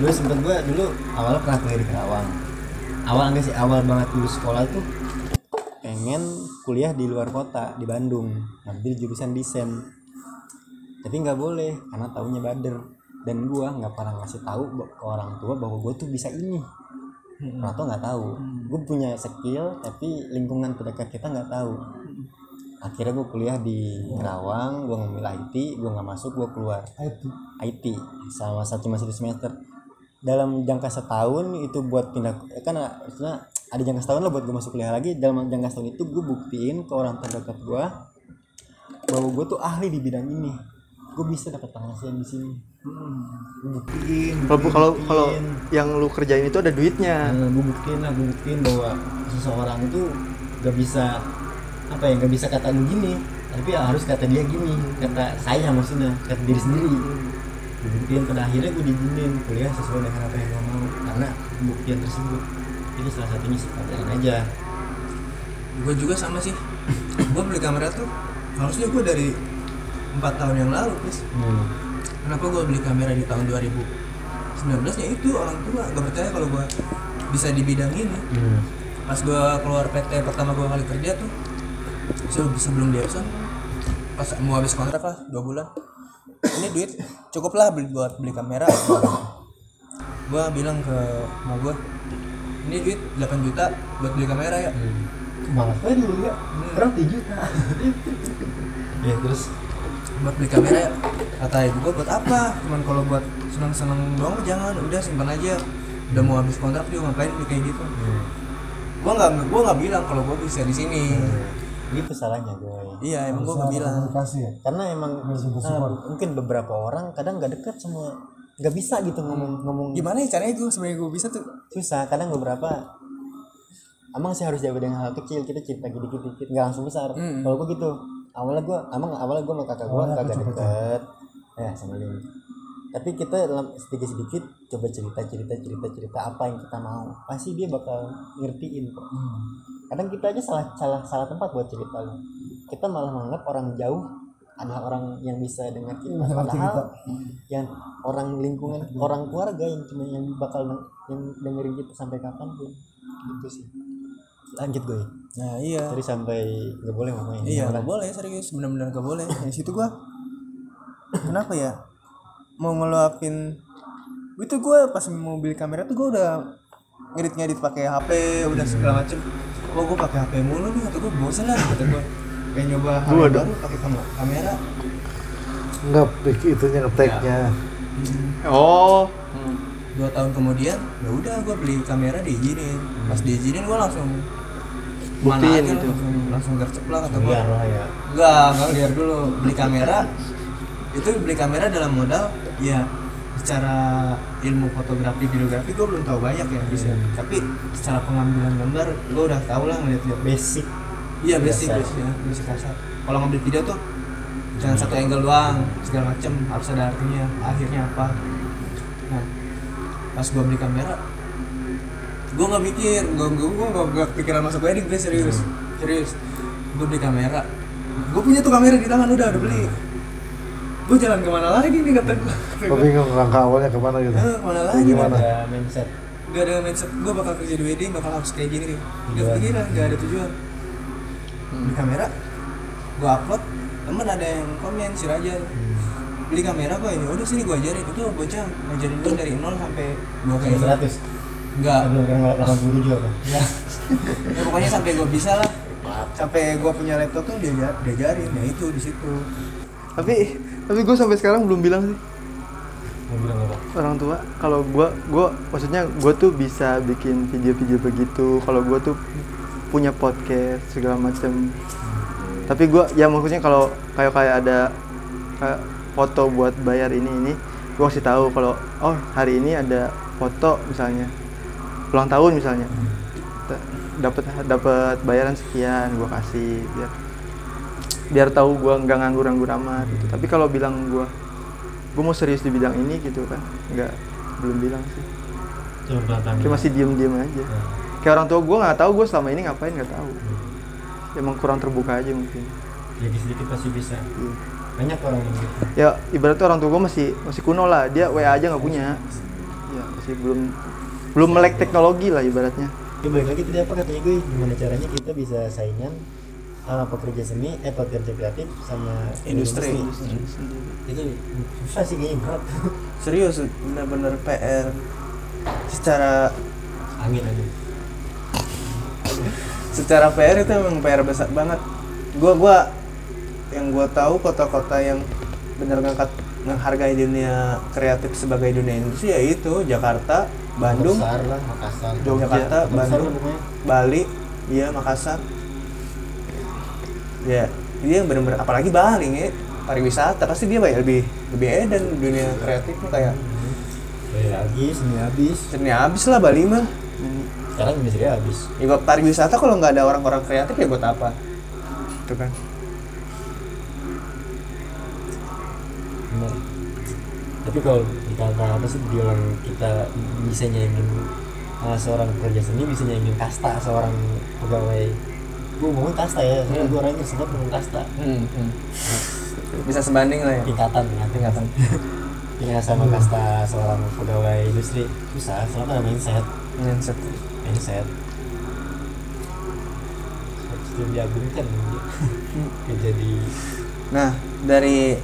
dulu sempet gue dulu awalnya pernah kuliah di Kerawang. Awal enggak sih? Awal banget lulus sekolah tuh pengen kuliah di luar kota di Bandung. Ngambil jurusan desain. Tapi nggak boleh karena taunya bader. Dan gua nggak pernah ngasih tahu ke orang tua bahwa gue tuh bisa ini. Orang tua nggak tahu. Gue punya skill tapi lingkungan terdekat kita nggak tahu akhirnya gue kuliah di Kerawang gue ngambil IT gue nggak masuk gue keluar. IT sama satu cuma satu semester. Dalam jangka setahun itu buat pindah kan maksudnya ada jangka setahun lah buat gue masuk kuliah lagi. Dalam jangka setahun itu gue buktiin ke orang terdekat gue bahwa gue tuh ahli di bidang ini. Gue bisa dapat penghasilan di sini. Gue buktiin kalau kalau kalau yang lu kerjain itu ada duitnya. Nah, gue buktiin lah, gue buktiin bahwa seseorang itu gak bisa apa ya, gak bisa kata lu gini, tapi ya harus kata dia gini, kata saya maksudnya, kata diri sendiri. Gue buktiin pada akhirnya gue diizinin kuliah sesuai dengan apa yang gue mau karena pembuktian tersebut. Ini salah satunya pelajaran aja. gue juga sama sih gue beli kamera tuh harusnya gue dari empat tahun yang lalu guys Hmm. kenapa gue beli kamera di tahun 2019 ya itu orang tua gak percaya kalau gue bisa di bidang ini Hmm. pas gue keluar PT pertama gue kali kerja tuh sebelum di Epson pas mau habis kontrak lah dua bulan. Ini duit cukup lah beli buat beli kamera. Gue bilang ke mau gue ini duit 8 juta buat beli kamera ya. Malas aja dulu ya, orang 7 juta. *laughs* ya terus? Buat beli kamera ya. Kata ibu gue buat apa? Cuman kalau buat senang-senang doang jangan. Udah simpan aja. Udah mau habis kontrak juga ngapain beli kayak gitu? Gue nggak gue nggak bilang kalau gue bisa di sini itu salahnya gue. iya emang gue nggak bilang. ya? Karena emang ah, mungkin beberapa orang kadang nggak dekat sama nggak bisa gitu ngomong ngomong. Gimana ya caranya gue sebenarnya gue bisa tuh? Susah kadang beberapa emang sih harus jaga dengan hal kecil kita cerita dikit dikit nggak langsung besar. Mm. kalau gue gitu awalnya gue emang awalnya gue sama kakak gue kagak deket. Ya sama dia tapi kita dalam sedikit sedikit coba cerita cerita cerita cerita apa yang kita mau. Pasti dia bakal ngertiin kok. Kadang kita aja salah salah salah tempat buat cerita. Kita malah menganggap orang jauh adalah orang yang bisa dengar kita. Padahal kita. yang orang lingkungan orang keluarga yang cuma yang bakal yang dengerin kita sampai kapan pun. Gitu sih. Lanjut gue nah iya. Tadi sampai nggak boleh ngomongin. Iya nggak boleh serius. Benar-benar nggak boleh. Di situ gue kenapa ya mau ngeluapin itu gue pas mau beli kamera tuh gue udah ngedit ngedit pakai HP udah segala macem. Kok gue pakai HP mulu nih? Atau gue bosen lah kata gue pengen nyoba Gua dong. baru pakai kam- kamera. Enggak itunya ngeteknya. Oh. Dua tahun kemudian ya udah gue beli kamera diizinin. Pas diizinin gue langsung mana aja gitu. langsung langsung gercep lah kata gue Biar lah ya. Enggak, enggak liar dulu. Beli kamera. Itu beli kamera dalam modal ya secara ilmu fotografi videografi gue belum tahu banyak ya bisa. Tapi secara pengambilan gambar gue udah tahu lah ngeliat-liat. basic Iya basic basic ya, basic kasar. Kalau ngambil video tuh jangan satu angle doang, segala macem harus ada artinya, akhirnya apa. Nah, pas gue beli kamera, gue nggak mikir, gue gue gue nggak pikiran masuk wedding, gue serius, serius. Gue beli kamera, gue punya tuh kamera di tangan udah udah beli. Gue jalan ke mana lagi nih kata gue. Kok bingung langkah awalnya ke mana gitu Eh, ke mana lagi? Gimana? ada mindset Gak ada mindset gue bakal kerja di wedding, bakal harus kayak gini nih. Gak kepikiran, gak ada tujuan. Beli kamera, gue upload, temen ada yang komen si Raja. Beli kamera gue ini, udah sini gue ajarin. Itu bocah ngajarin gue dari nol sampai gue kayak kayak 100 Enggak, belum kan 87 apa ya. ya pokoknya sampai gue bisa lah. Sampai gue punya laptop tuh dia diajarin, ya itu di situ. tapi tapi gue sampai sekarang belum bilang sih. Mau bilang apa? Orang tua. Kalau gua gua maksudnya gua tuh bisa bikin video-video begitu. Kalau gua tuh punya podcast segala macam tapi gua ya maksudnya kalau kayak kayak ada kayak foto buat bayar ini ini gua kasih tahu kalau oh hari ini ada foto misalnya. Ulang tahun misalnya. Da- dapat dapat bayaran sekian gua kasih biar biar tahu gua nggak nganggur-nganggur amat gitu. tapi kalau bilang gua gue mau serius di bidang ini gitu kan nggak belum bilang sih. Kayak masih diem diem aja kayak orang tua gue nggak tahu gue selama ini ngapain nggak tahu. Emang kurang terbuka aja mungkin. Sedikit sedikit pasti bisa. Iya. banyak orang yang gitu. Ya ibaratnya orang tua gue masih masih kuno lah. Dia wa aja nggak punya. Ya masih belum belum melek teknologi lah ibaratnya. Ya balik lagi tadi apa katanya gue gimana caranya kita bisa saingan sama pekerja seni eh pekerja kreatif sama Industri. itu susah sih kayaknya berat. *laughs* Serius bener-bener PR secara angin aja secara PR itu emang PR besar banget. Gua gua yang gua tahu kota-kota yang bener ngangkat menghargai dunia kreatif sebagai dunia industri ya itu Jakarta Bandung lah Makassar. Jakarta Besar Bandung. Bali iya Makassar ya dia yang bener-bener. Apalagi Bali nih pariwisata pasti dia kayak lebih lebih edan dunia kreatif kayak ya habis ini habis. Seni habis lah Bali mah. Sekarang industri habis. Ya buat pariwisata kalau nggak ada orang-orang kreatif ya buat apa? Itu kan. Benar tapi kalau dikata apa sih bilang kita bisa nyaingin uh, seorang pekerja seni bisa nyaingin kasta seorang pegawai gue ngomongin kasta ya soalnya gue orangnya sempat ngomong kasta bisa sebanding lah ya. Tingkatan ya tingkatan. Ya sama kasta seorang pegawai industri. Susah soalnya kan ada mindset. Mindset. Mindset. Itu diagungkan dia jadi nah dari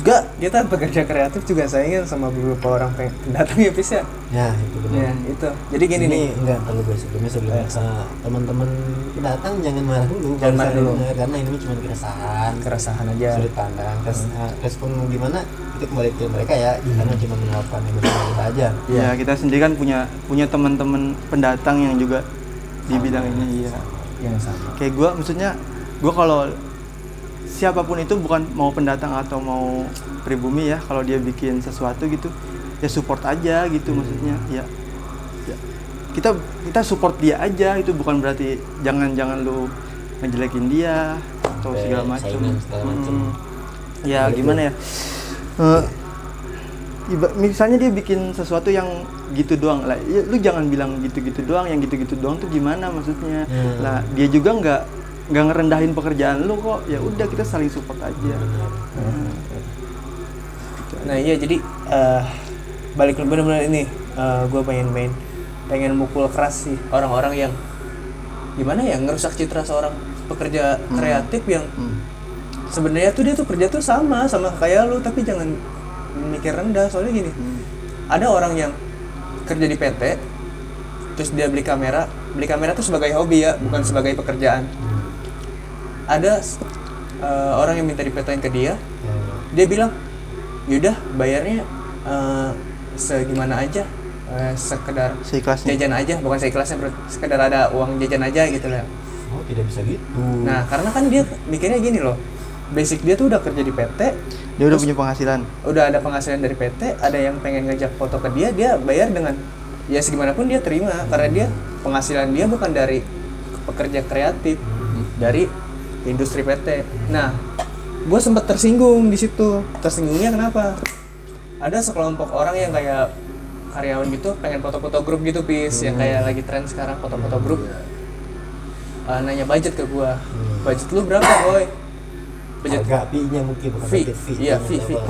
juga kita pekerja kreatif juga saingan sama beberapa orang pendatang ya Pis ya? Ya itu benar ya itu. Jadi gini ini nih. enggak terlalu gue sebelumnya sebelum Eh. sama teman-teman pendatang jangan marah dulu. Jangan marah dulu. dengar, karena ini cuma keresahan. Keresahan aja. Sudut pandang. Res- eh, respon gimana itu kembali ke mereka ya. Karena cuma meluapkan emosi kita aja. Ya kita sendiri kan punya punya teman-teman pendatang yang juga di bidang ini ya yang sama. Kayak gue maksudnya gue kalau siapa pun itu bukan mau pendatang atau mau pribumi ya kalau dia bikin sesuatu gitu ya support aja gitu maksudnya ya, ya. Kita kita support dia aja itu bukan berarti jangan jangan lu ngejelekin dia atau segala macam. Hmm. ya gimana ya? Eh, iba- misalnya dia bikin sesuatu yang gitu doang lah ya, lu jangan bilang gitu-gitu doang yang gitu-gitu doang tuh gimana maksudnya? Hmm. lah dia juga nggak nggak ngerendahin pekerjaan lu kok ya udah kita saling support aja. Hmm. nah iya jadi eh balik ke bener-bener ini gue pengen main pengen mukul keras sih orang-orang yang gimana ya ngerusak citra seorang pekerja kreatif yang Hmm. sebenarnya tuh dia tuh kerja tuh sama sama kayak lu tapi jangan mikir rendah soalnya gini ada orang yang kerja di PT terus dia beli kamera beli kamera tuh sebagai hobi ya bukan sebagai pekerjaan ada eh, orang yang minta dipetain ke dia. Ya. dia bilang yaudah bayarnya eh, segimana aja eh, sekedar seikhlasnya. jajan aja. Bukan seikhlasnya bro. sekedar ada uang jajan aja gitu lah oh tidak bisa gitu. Nah karena kan dia mikirnya gini loh. Basic dia tuh udah kerja di PT dia udah punya penghasilan. udah ada penghasilan dari PT ada yang pengen ngajak foto ke dia dia bayar dengan ya segimanapun dia terima. Karena dia penghasilan dia bukan dari pekerja kreatif dari industri PT nah gue sempat tersinggung di situ. Tersinggungnya kenapa? Ada sekelompok orang yang kayak karyawan gitu pengen foto-foto grup gitu pis yang kayak lagi tren sekarang foto-foto grup. Eh, nanya budget ke gua. Budget lu berapa boy? Budget harga fee-nya mungkin bukan fee. fee. Iya fee fee.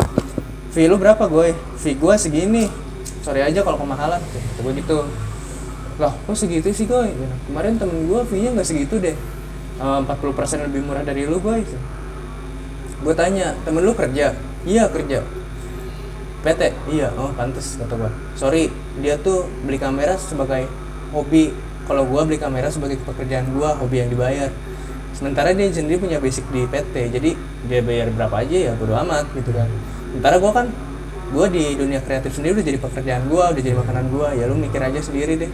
fee. Lu berapa gue fee gua segini. Sorry aja kalau kemahalan. Gue gitu. Lah kok segitu sih gue kemarin temen gue fee nya nggak segitu deh Eh, 40% lebih murah dari lu gue gue tanya temen lu kerja? Iya kerja. PT iya. Oh pantes kata gue sorry dia tuh beli kamera sebagai hobi. Kalau gue beli kamera sebagai pekerjaan gue hobi yang dibayar. Sementara dia sendiri punya basic di PT jadi dia bayar berapa aja ya bodo amat gitu kan. Sementara gue kan gue di dunia kreatif sendiri udah jadi pekerjaan gue udah jadi makanan gue ya lu mikir aja sendiri deh.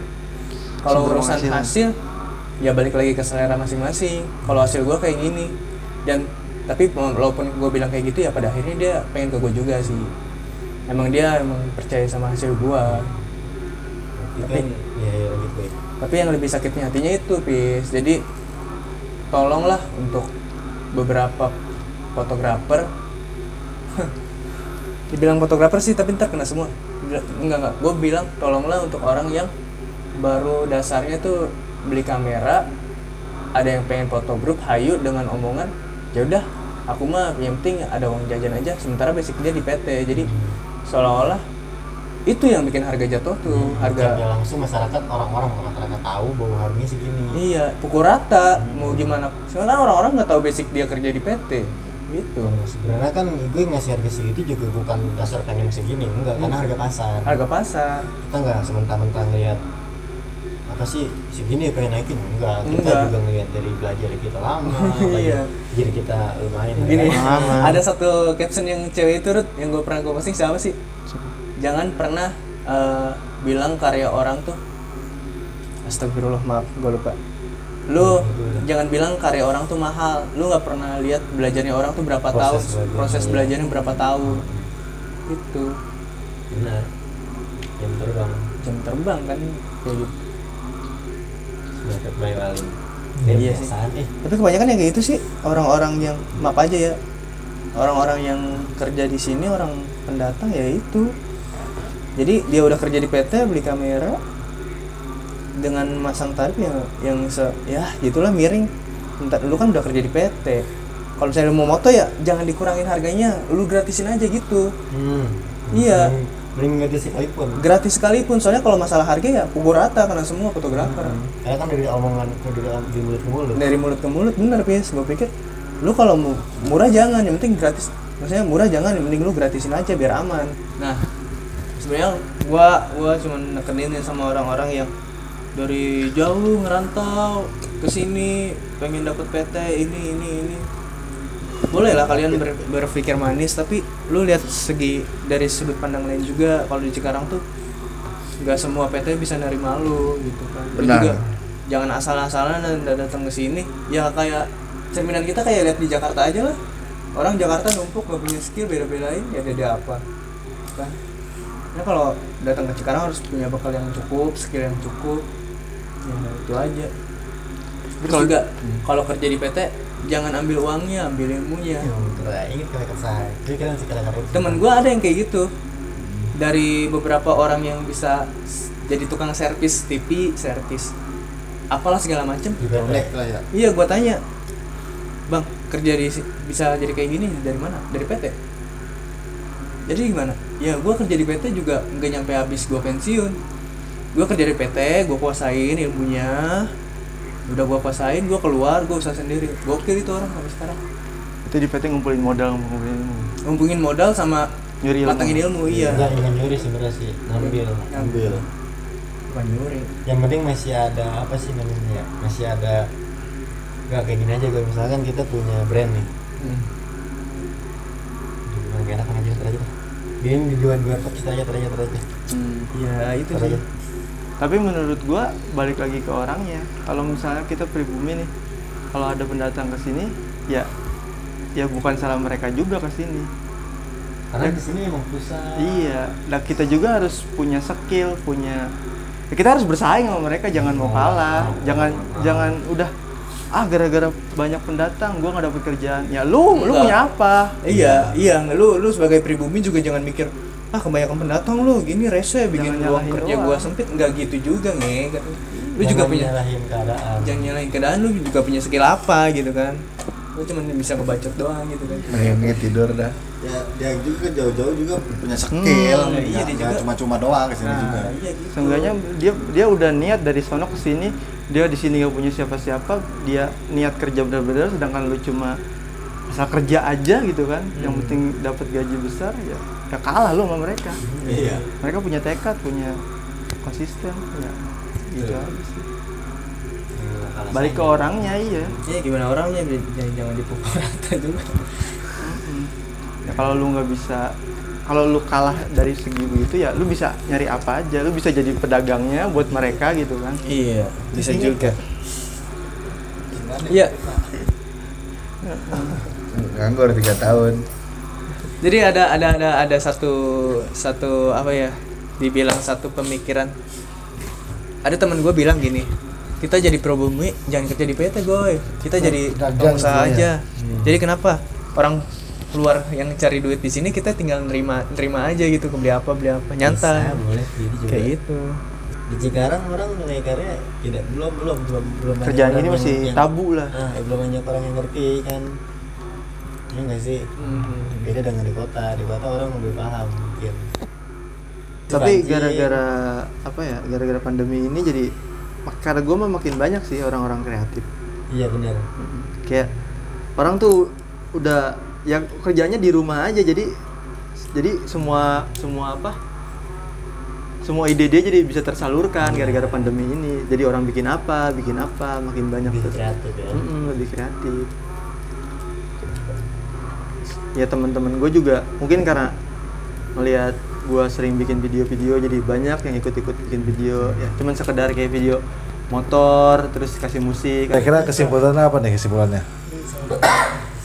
Kalau urusan penghasilan. hasil ya balik lagi ke selera masing-masing. Kalau hasil gue kayak gini. Dan tapi walaupun gue bilang kayak gitu ya pada akhirnya dia pengen ke gue juga sih. Emang dia emang percaya sama hasil gue Tapi kan ya ya baik. tapi yang lebih sakitnya hatinya itu pis. Jadi tolonglah untuk beberapa fotografer. *laughs* Dibilang fotografer sih tapi ntar kena semua. Enggak enggak gue bilang tolonglah untuk orang yang baru dasarnya tuh beli kamera ada yang pengen foto grup hayu dengan omongan ya udah aku mah yang penting ada uang jajan aja sementara basic dia di PT jadi seolah-olah itu yang bikin harga jatuh tuh harga Secara langsung masyarakat orang-orang rata-rata tahu bahwa harganya segini. Iya, pukul rata. Mau gimana? Sekarang orang-orang nggak tahu basic dia kerja di PT. Gitu. Nah, sebenarnya kan gue ngasih harga segitu juga bukan dasar pengen segini enggak karena harga pasar Harga pasar. kita nggak sementara-mentara ngeliat apa sih segini pengen naikin? Enggak kita Enggak. juga ngeliat dari belajar kita lama *laughs* Iya. jadi kita lumayan Gini, kan? ada satu caption yang cewek itu Rut, yang gue pernah gue posting siapa sih? Jangan pernah eh, bilang karya orang tuh. Astagfirullah maaf gue lupa. Lu jangan bilang karya orang tuh mahal. Lu nggak pernah lihat belajarnya orang tuh berapa Proses tahun. belajarnya. proses belajarnya berapa tahun. Itu benar. Yang terbang. Jam terbang kan. Kayak gitu dapat Boyolali Iya sih. saat eh Tapi kebanyakan yang kayak gitu sih orang-orang yang maaf aja ya. Orang-orang yang kerja di sini orang pendatang ya itu. Jadi dia udah kerja di PT beli kamera dengan masang tarif yang yang se ya gitulah miring. Entar lu kan udah kerja di PT. Kalau misalnya lu mau moto ya jangan dikurangin harganya, lu gratisin aja gitu. hmm. Iya. Mending sih iPhone Gratis sekalipun soalnya kalau masalah harga ya pukul rata karena semua fotografer. karena kan dari omongan dari dari mulut ke mulut. Dari mulut ke mulut bener pis. Gue pikir lu kalau mu- murah jangan yang penting gratis. Maksudnya murah jangan yang penting lu gratisin aja biar aman. Nah sebenarnya gua gua cuman nekenin sama orang-orang yang dari jauh ngerantau ke sini pengen dapet PT ini ini ini boleh lah kalian ber- berpikir manis tapi lu lihat segi dari sudut pandang lain juga kalau di Cikarang tuh nggak semua PT bisa nerima lu gitu kan. Lu Benar. juga jangan asal-asalan dan datang ke sini. Ya kayak cerminan kita kayak lihat di Jakarta aja lah. Orang Jakarta numpuk nggak punya skill beda-bedain ya beda apa kan. Nah kalau datang ke Cikarang harus punya bekal yang cukup skill yang cukup. Ya itu aja. Terus kalau- juga kalau kerja di PT jangan ambil uangnya ambil ilmunya ya betul. Kan harus temen gue ada yang kayak gitu. Dari beberapa orang yang bisa jadi tukang servis TV servis apalah segala macem. Lah ya. Iya gue tanya bang kerja di bisa jadi kayak gini dari mana? Dari PT jadi gimana? Ya gue kerja di PT juga nggak nyampe habis gue pensiun. Gue kerja di PT gue kuasain ilmunya udah gue kuasain gue keluar gue usaha sendiri. Gokil itu orang sampai sekarang. Itu di PT ngumpulin modal ngumpulin ilmu. ngumpulin modal sama Nyuri ilmu. matangin ilmu iya Enggak, ingin nyuri sebenarnya sih. Ngambil. Ngambil. Bukan nyuri. Yang penting masih ada apa sih namanya ya masih ada nggak kayak gini aja gue misalkan kita punya brand nih. Hmm. Gimana gak enak aja aja. Gini dijual dua kita aja ntar aja Hmm. ya itu sih Tapi menurut gua balik lagi ke orangnya. Kalau misalnya kita pribumi nih, kalau ada pendatang ke sini, ya ya bukan salah mereka juga ke sini. karena di sini emang pusat Iya, nah kita juga harus punya skill, punya ya kita harus bersaing sama mereka, jangan mau kalah, jangan jangan udah ah gara-gara banyak pendatang gua nggak dapet kerjaan. Ya lu lu Enggak. punya apa? iya iya lu lu sebagai pribumi juga jangan mikir ah kebanyakan pendatang lu gini rese bikin nyalahin kerja doang. gua sempit nggak gitu juga nge lu Jangan juga punya nyalahin keadaan jangan nyalain keadaan lu juga punya skill apa gitu kan lu cuma bisa ngebacot doang gitu kan Ini tidur dah. Ya dia juga jauh-jauh juga punya skill. Hmm, iya, dia juga. cuma-cuma doang ke sini nah juga. iya gitu Seenggaknya dia dia udah niat dari sono ke sini, dia di sini nggak punya siapa-siapa, dia niat kerja benar-benar sedangkan lu cuma asal kerja aja gitu kan. Yang Hmm. penting dapat gaji besar ya ya kalah lu sama mereka. iya Mereka punya tekad, punya konsisten ya. Gitu Iya. aja sih. Kalah Balik ke orangnya iya. ya gimana orangnya jangan jangan dipukul *laughs* rata juga. Ya kalau lu nggak bisa kalau lu kalah dari segi begitu ya lu bisa nyari apa aja lu bisa jadi pedagangnya buat mereka gitu kan Iya, bisa juga. Iya. nganggur tiga tahun Jadi ada ada ada ada satu satu apa ya? Dibilang satu pemikiran. Ada teman gue bilang gini, kita jadi pro bumi jangan kerja di PT goy, kita jadi dagang pengusaha ya. aja. Jadi kenapa orang keluar yang cari duit di sini kita tinggal nerima nerima aja gitu beli apa beli apa nyantai Bisa, boleh jadi juga kayak gitu. di Cikarang orang mulai karya tidak belum belum belum belum kerjaan ini masih yang- yang- tabu lah ah, belum banyak orang yang ngerti kan ya nggak sih? Beda dengan di kota. Di kota orang lebih paham mungkin. Tapi Banjir. gara-gara apa ya gara-gara pandemi ini jadi karena gue mah makin banyak sih orang-orang kreatif. Iya benar. Kayak orang tuh udah yang kerjanya di rumah aja jadi jadi semua semua apa semua ide dia jadi bisa tersalurkan gara-gara pandemi ini. Jadi orang bikin apa bikin apa makin banyak lebih kreatif ya. Lebih kreatif ya teman-teman gue juga mungkin karena melihat gue sering bikin video-video jadi banyak yang ikut-ikut bikin video. Ya cuman sekedar kayak video motor terus kasih musik Kira-kira kesimpulannya apa nih kesimpulannya?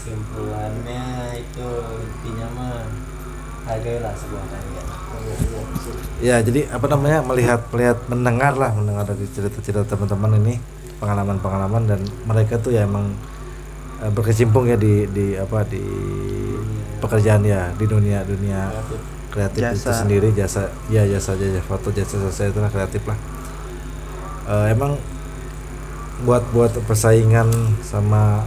kesimpulannya itu intinya mah hargailah sebuah karya Ya, jadi apa namanya melihat melihat mendengar lah mendengar dari cerita-cerita teman-teman ini pengalaman-pengalaman dan mereka tuh ya emang eh, berkecimpung ya di di apa di pekerjaan ya di dunia dunia kreatif itu Jasa. sendiri jasa ya jasa jasa foto jasa jasa itu lah kreatif lah Eh, emang buat buat persaingan sama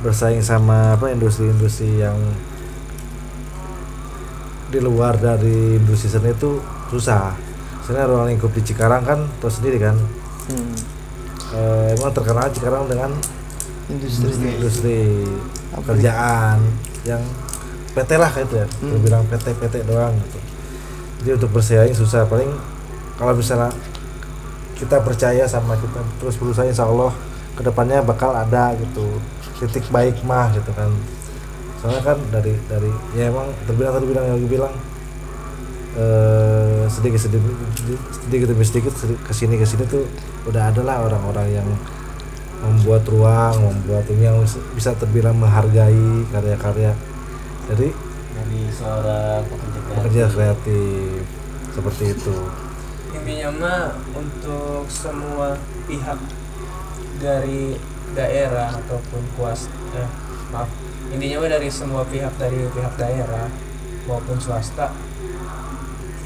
bersaing sama apa industri-industri yang di luar dari industri seni itu susah. Sebenarnya ruang lingkup di Cikarang kan tahu sendiri kan. Hmm, Eh, emang terkenal Cikarang dengan industri industri pekerjaan yang PT lah kayak itu ya. Hmm. Terbilang PT PT doang gitu. Jadi untuk bersaing susah paling kalau misalnya kita percaya sama kita terus berusaha insya Allah ke depannya bakal ada gitu titik baik mah gitu kan soalnya kan dari dari ya emang terbilang terbilang yang gue bilang eh sedikit sedikit sedikit demi sedikit sedi- ke sini ke sini tuh udah ada lah orang-orang yang membuat ruang membuat ini yang bisa terbilang menghargai karya-karya dari dari seorang pekerja kreatif. pekerja kreatif. Seperti itu. Intinya mah untuk semua pihak dari daerah ataupun kuas eh, maaf. Intinya mah dari semua pihak dari pihak daerah maupun swasta.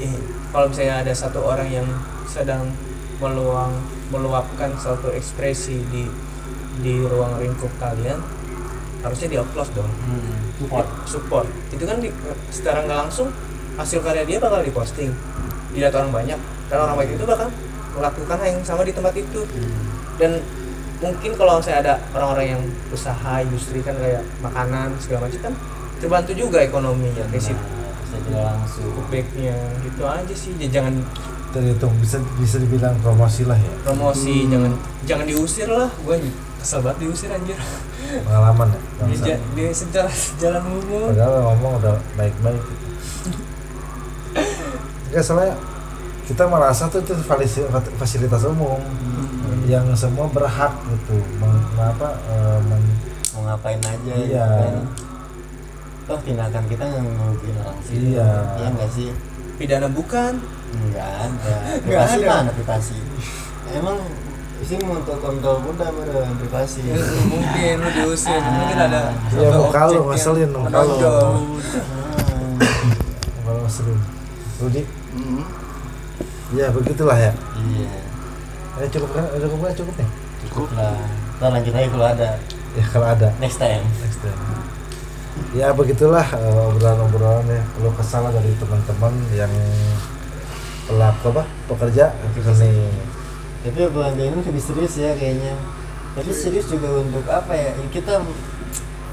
Eh, kalau misalnya ada satu orang yang sedang meluang meluapkan suatu ekspresi di di ruang lingkup kalian harusnya di applause dong. Hmm. support. support. Itu kan di, secara nggak langsung hasil karya dia bakal diposting. Dilihat orang banyak dan orang banyak itu bakal melakukan hal yang sama di tempat itu. Dan mungkin kalau saya ada orang-orang yang usaha industri kan kayak makanan segala macam kan terbantu juga ekonominya saya tidak langsung. backnya gitu aja sih Ya, jangan terhitung bisa bisa dibilang promosi lah ya. Promosi jangan jangan diusir lah. Gue kesel banget diusir anjir pengalaman ya di, di sejarah jalan umum. Padahal ngomong udah baik-baik. Gitu. Enggak soalnya kita merasa tuh itu fasilitas umum yang semua berhak gitu. Meng, apa eh, men- mau ngapain aja gitu Iya. kan. Toh tindakan kita nggak ngerugiin orang sih. Iya. iya nggak sih? Pidana bukan? Nggak ada. *laughs* Nggak privasi ada. mana privasi emang *laughs* mau untuk kontrol muda mana privasi Ya, mungkin lu diusir. Mungkin ada Iya, muka lu objek yang ngeselin, muka lu. menonjol. kalau sering Rudi? Hmm. ya begitulah ya. Iya. Ya cukup kan cukup kan cukup nih cukup lah. Ntar lanjut lagi kalau ada. Ya kalau ada. Next time. Next time. Ya begitulah eh, obrolan-obrolan ya. Kalau kesal dari teman-teman yang pelaku apa pekerja seni tapi bulan ini lebih serius ya kayaknya. Tapi serius juga untuk apa ya? Kita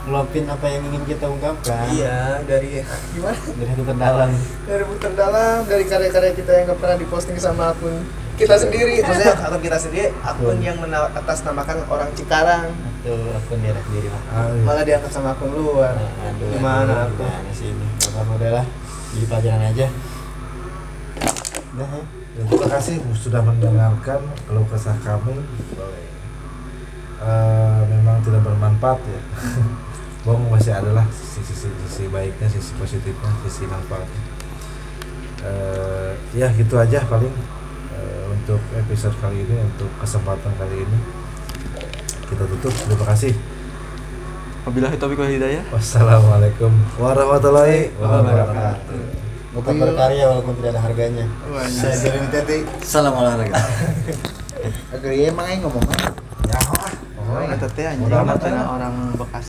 ngeluapin apa yang ingin kita ungkapkan. Iya dari *laughs* gimana? Dari hati terdalam. Dari putar dalam dari karya-karya kita yang gak pernah diposting sama akun kita sendiri. Maksudnya akun kita sendiri akun yang mena- atas namakan orang Cikarang. Atau akun dia sendiri. Ah, iya. malah diangkat sama akun luar. Aduh, gimana aduh, tuh? gimana sih ini? Udah lah jadi pelajaran aja. Udah ya Ya, terima kasih sudah mendengarkan kalau kesah kami. Eh, memang tidak bermanfaat ya. *laughs* Bong masih adalah sisi, sisi sisi baiknya, sisi positifnya, sisi manfaatnya. Eh, ya gitu aja paling eh, untuk episode kali ini, untuk kesempatan kali ini kita tutup. Terima kasih. Wabillahi taufiq wal hidayah. Wassalamualaikum warahmatullahi wabarakatuh. Tetap berkarya walaupun tidak ada harganya Saya jadi tadi salam olahraga. Agar iya emang ngomong. Ya, Oh, eta teh anjing orang Bekasi.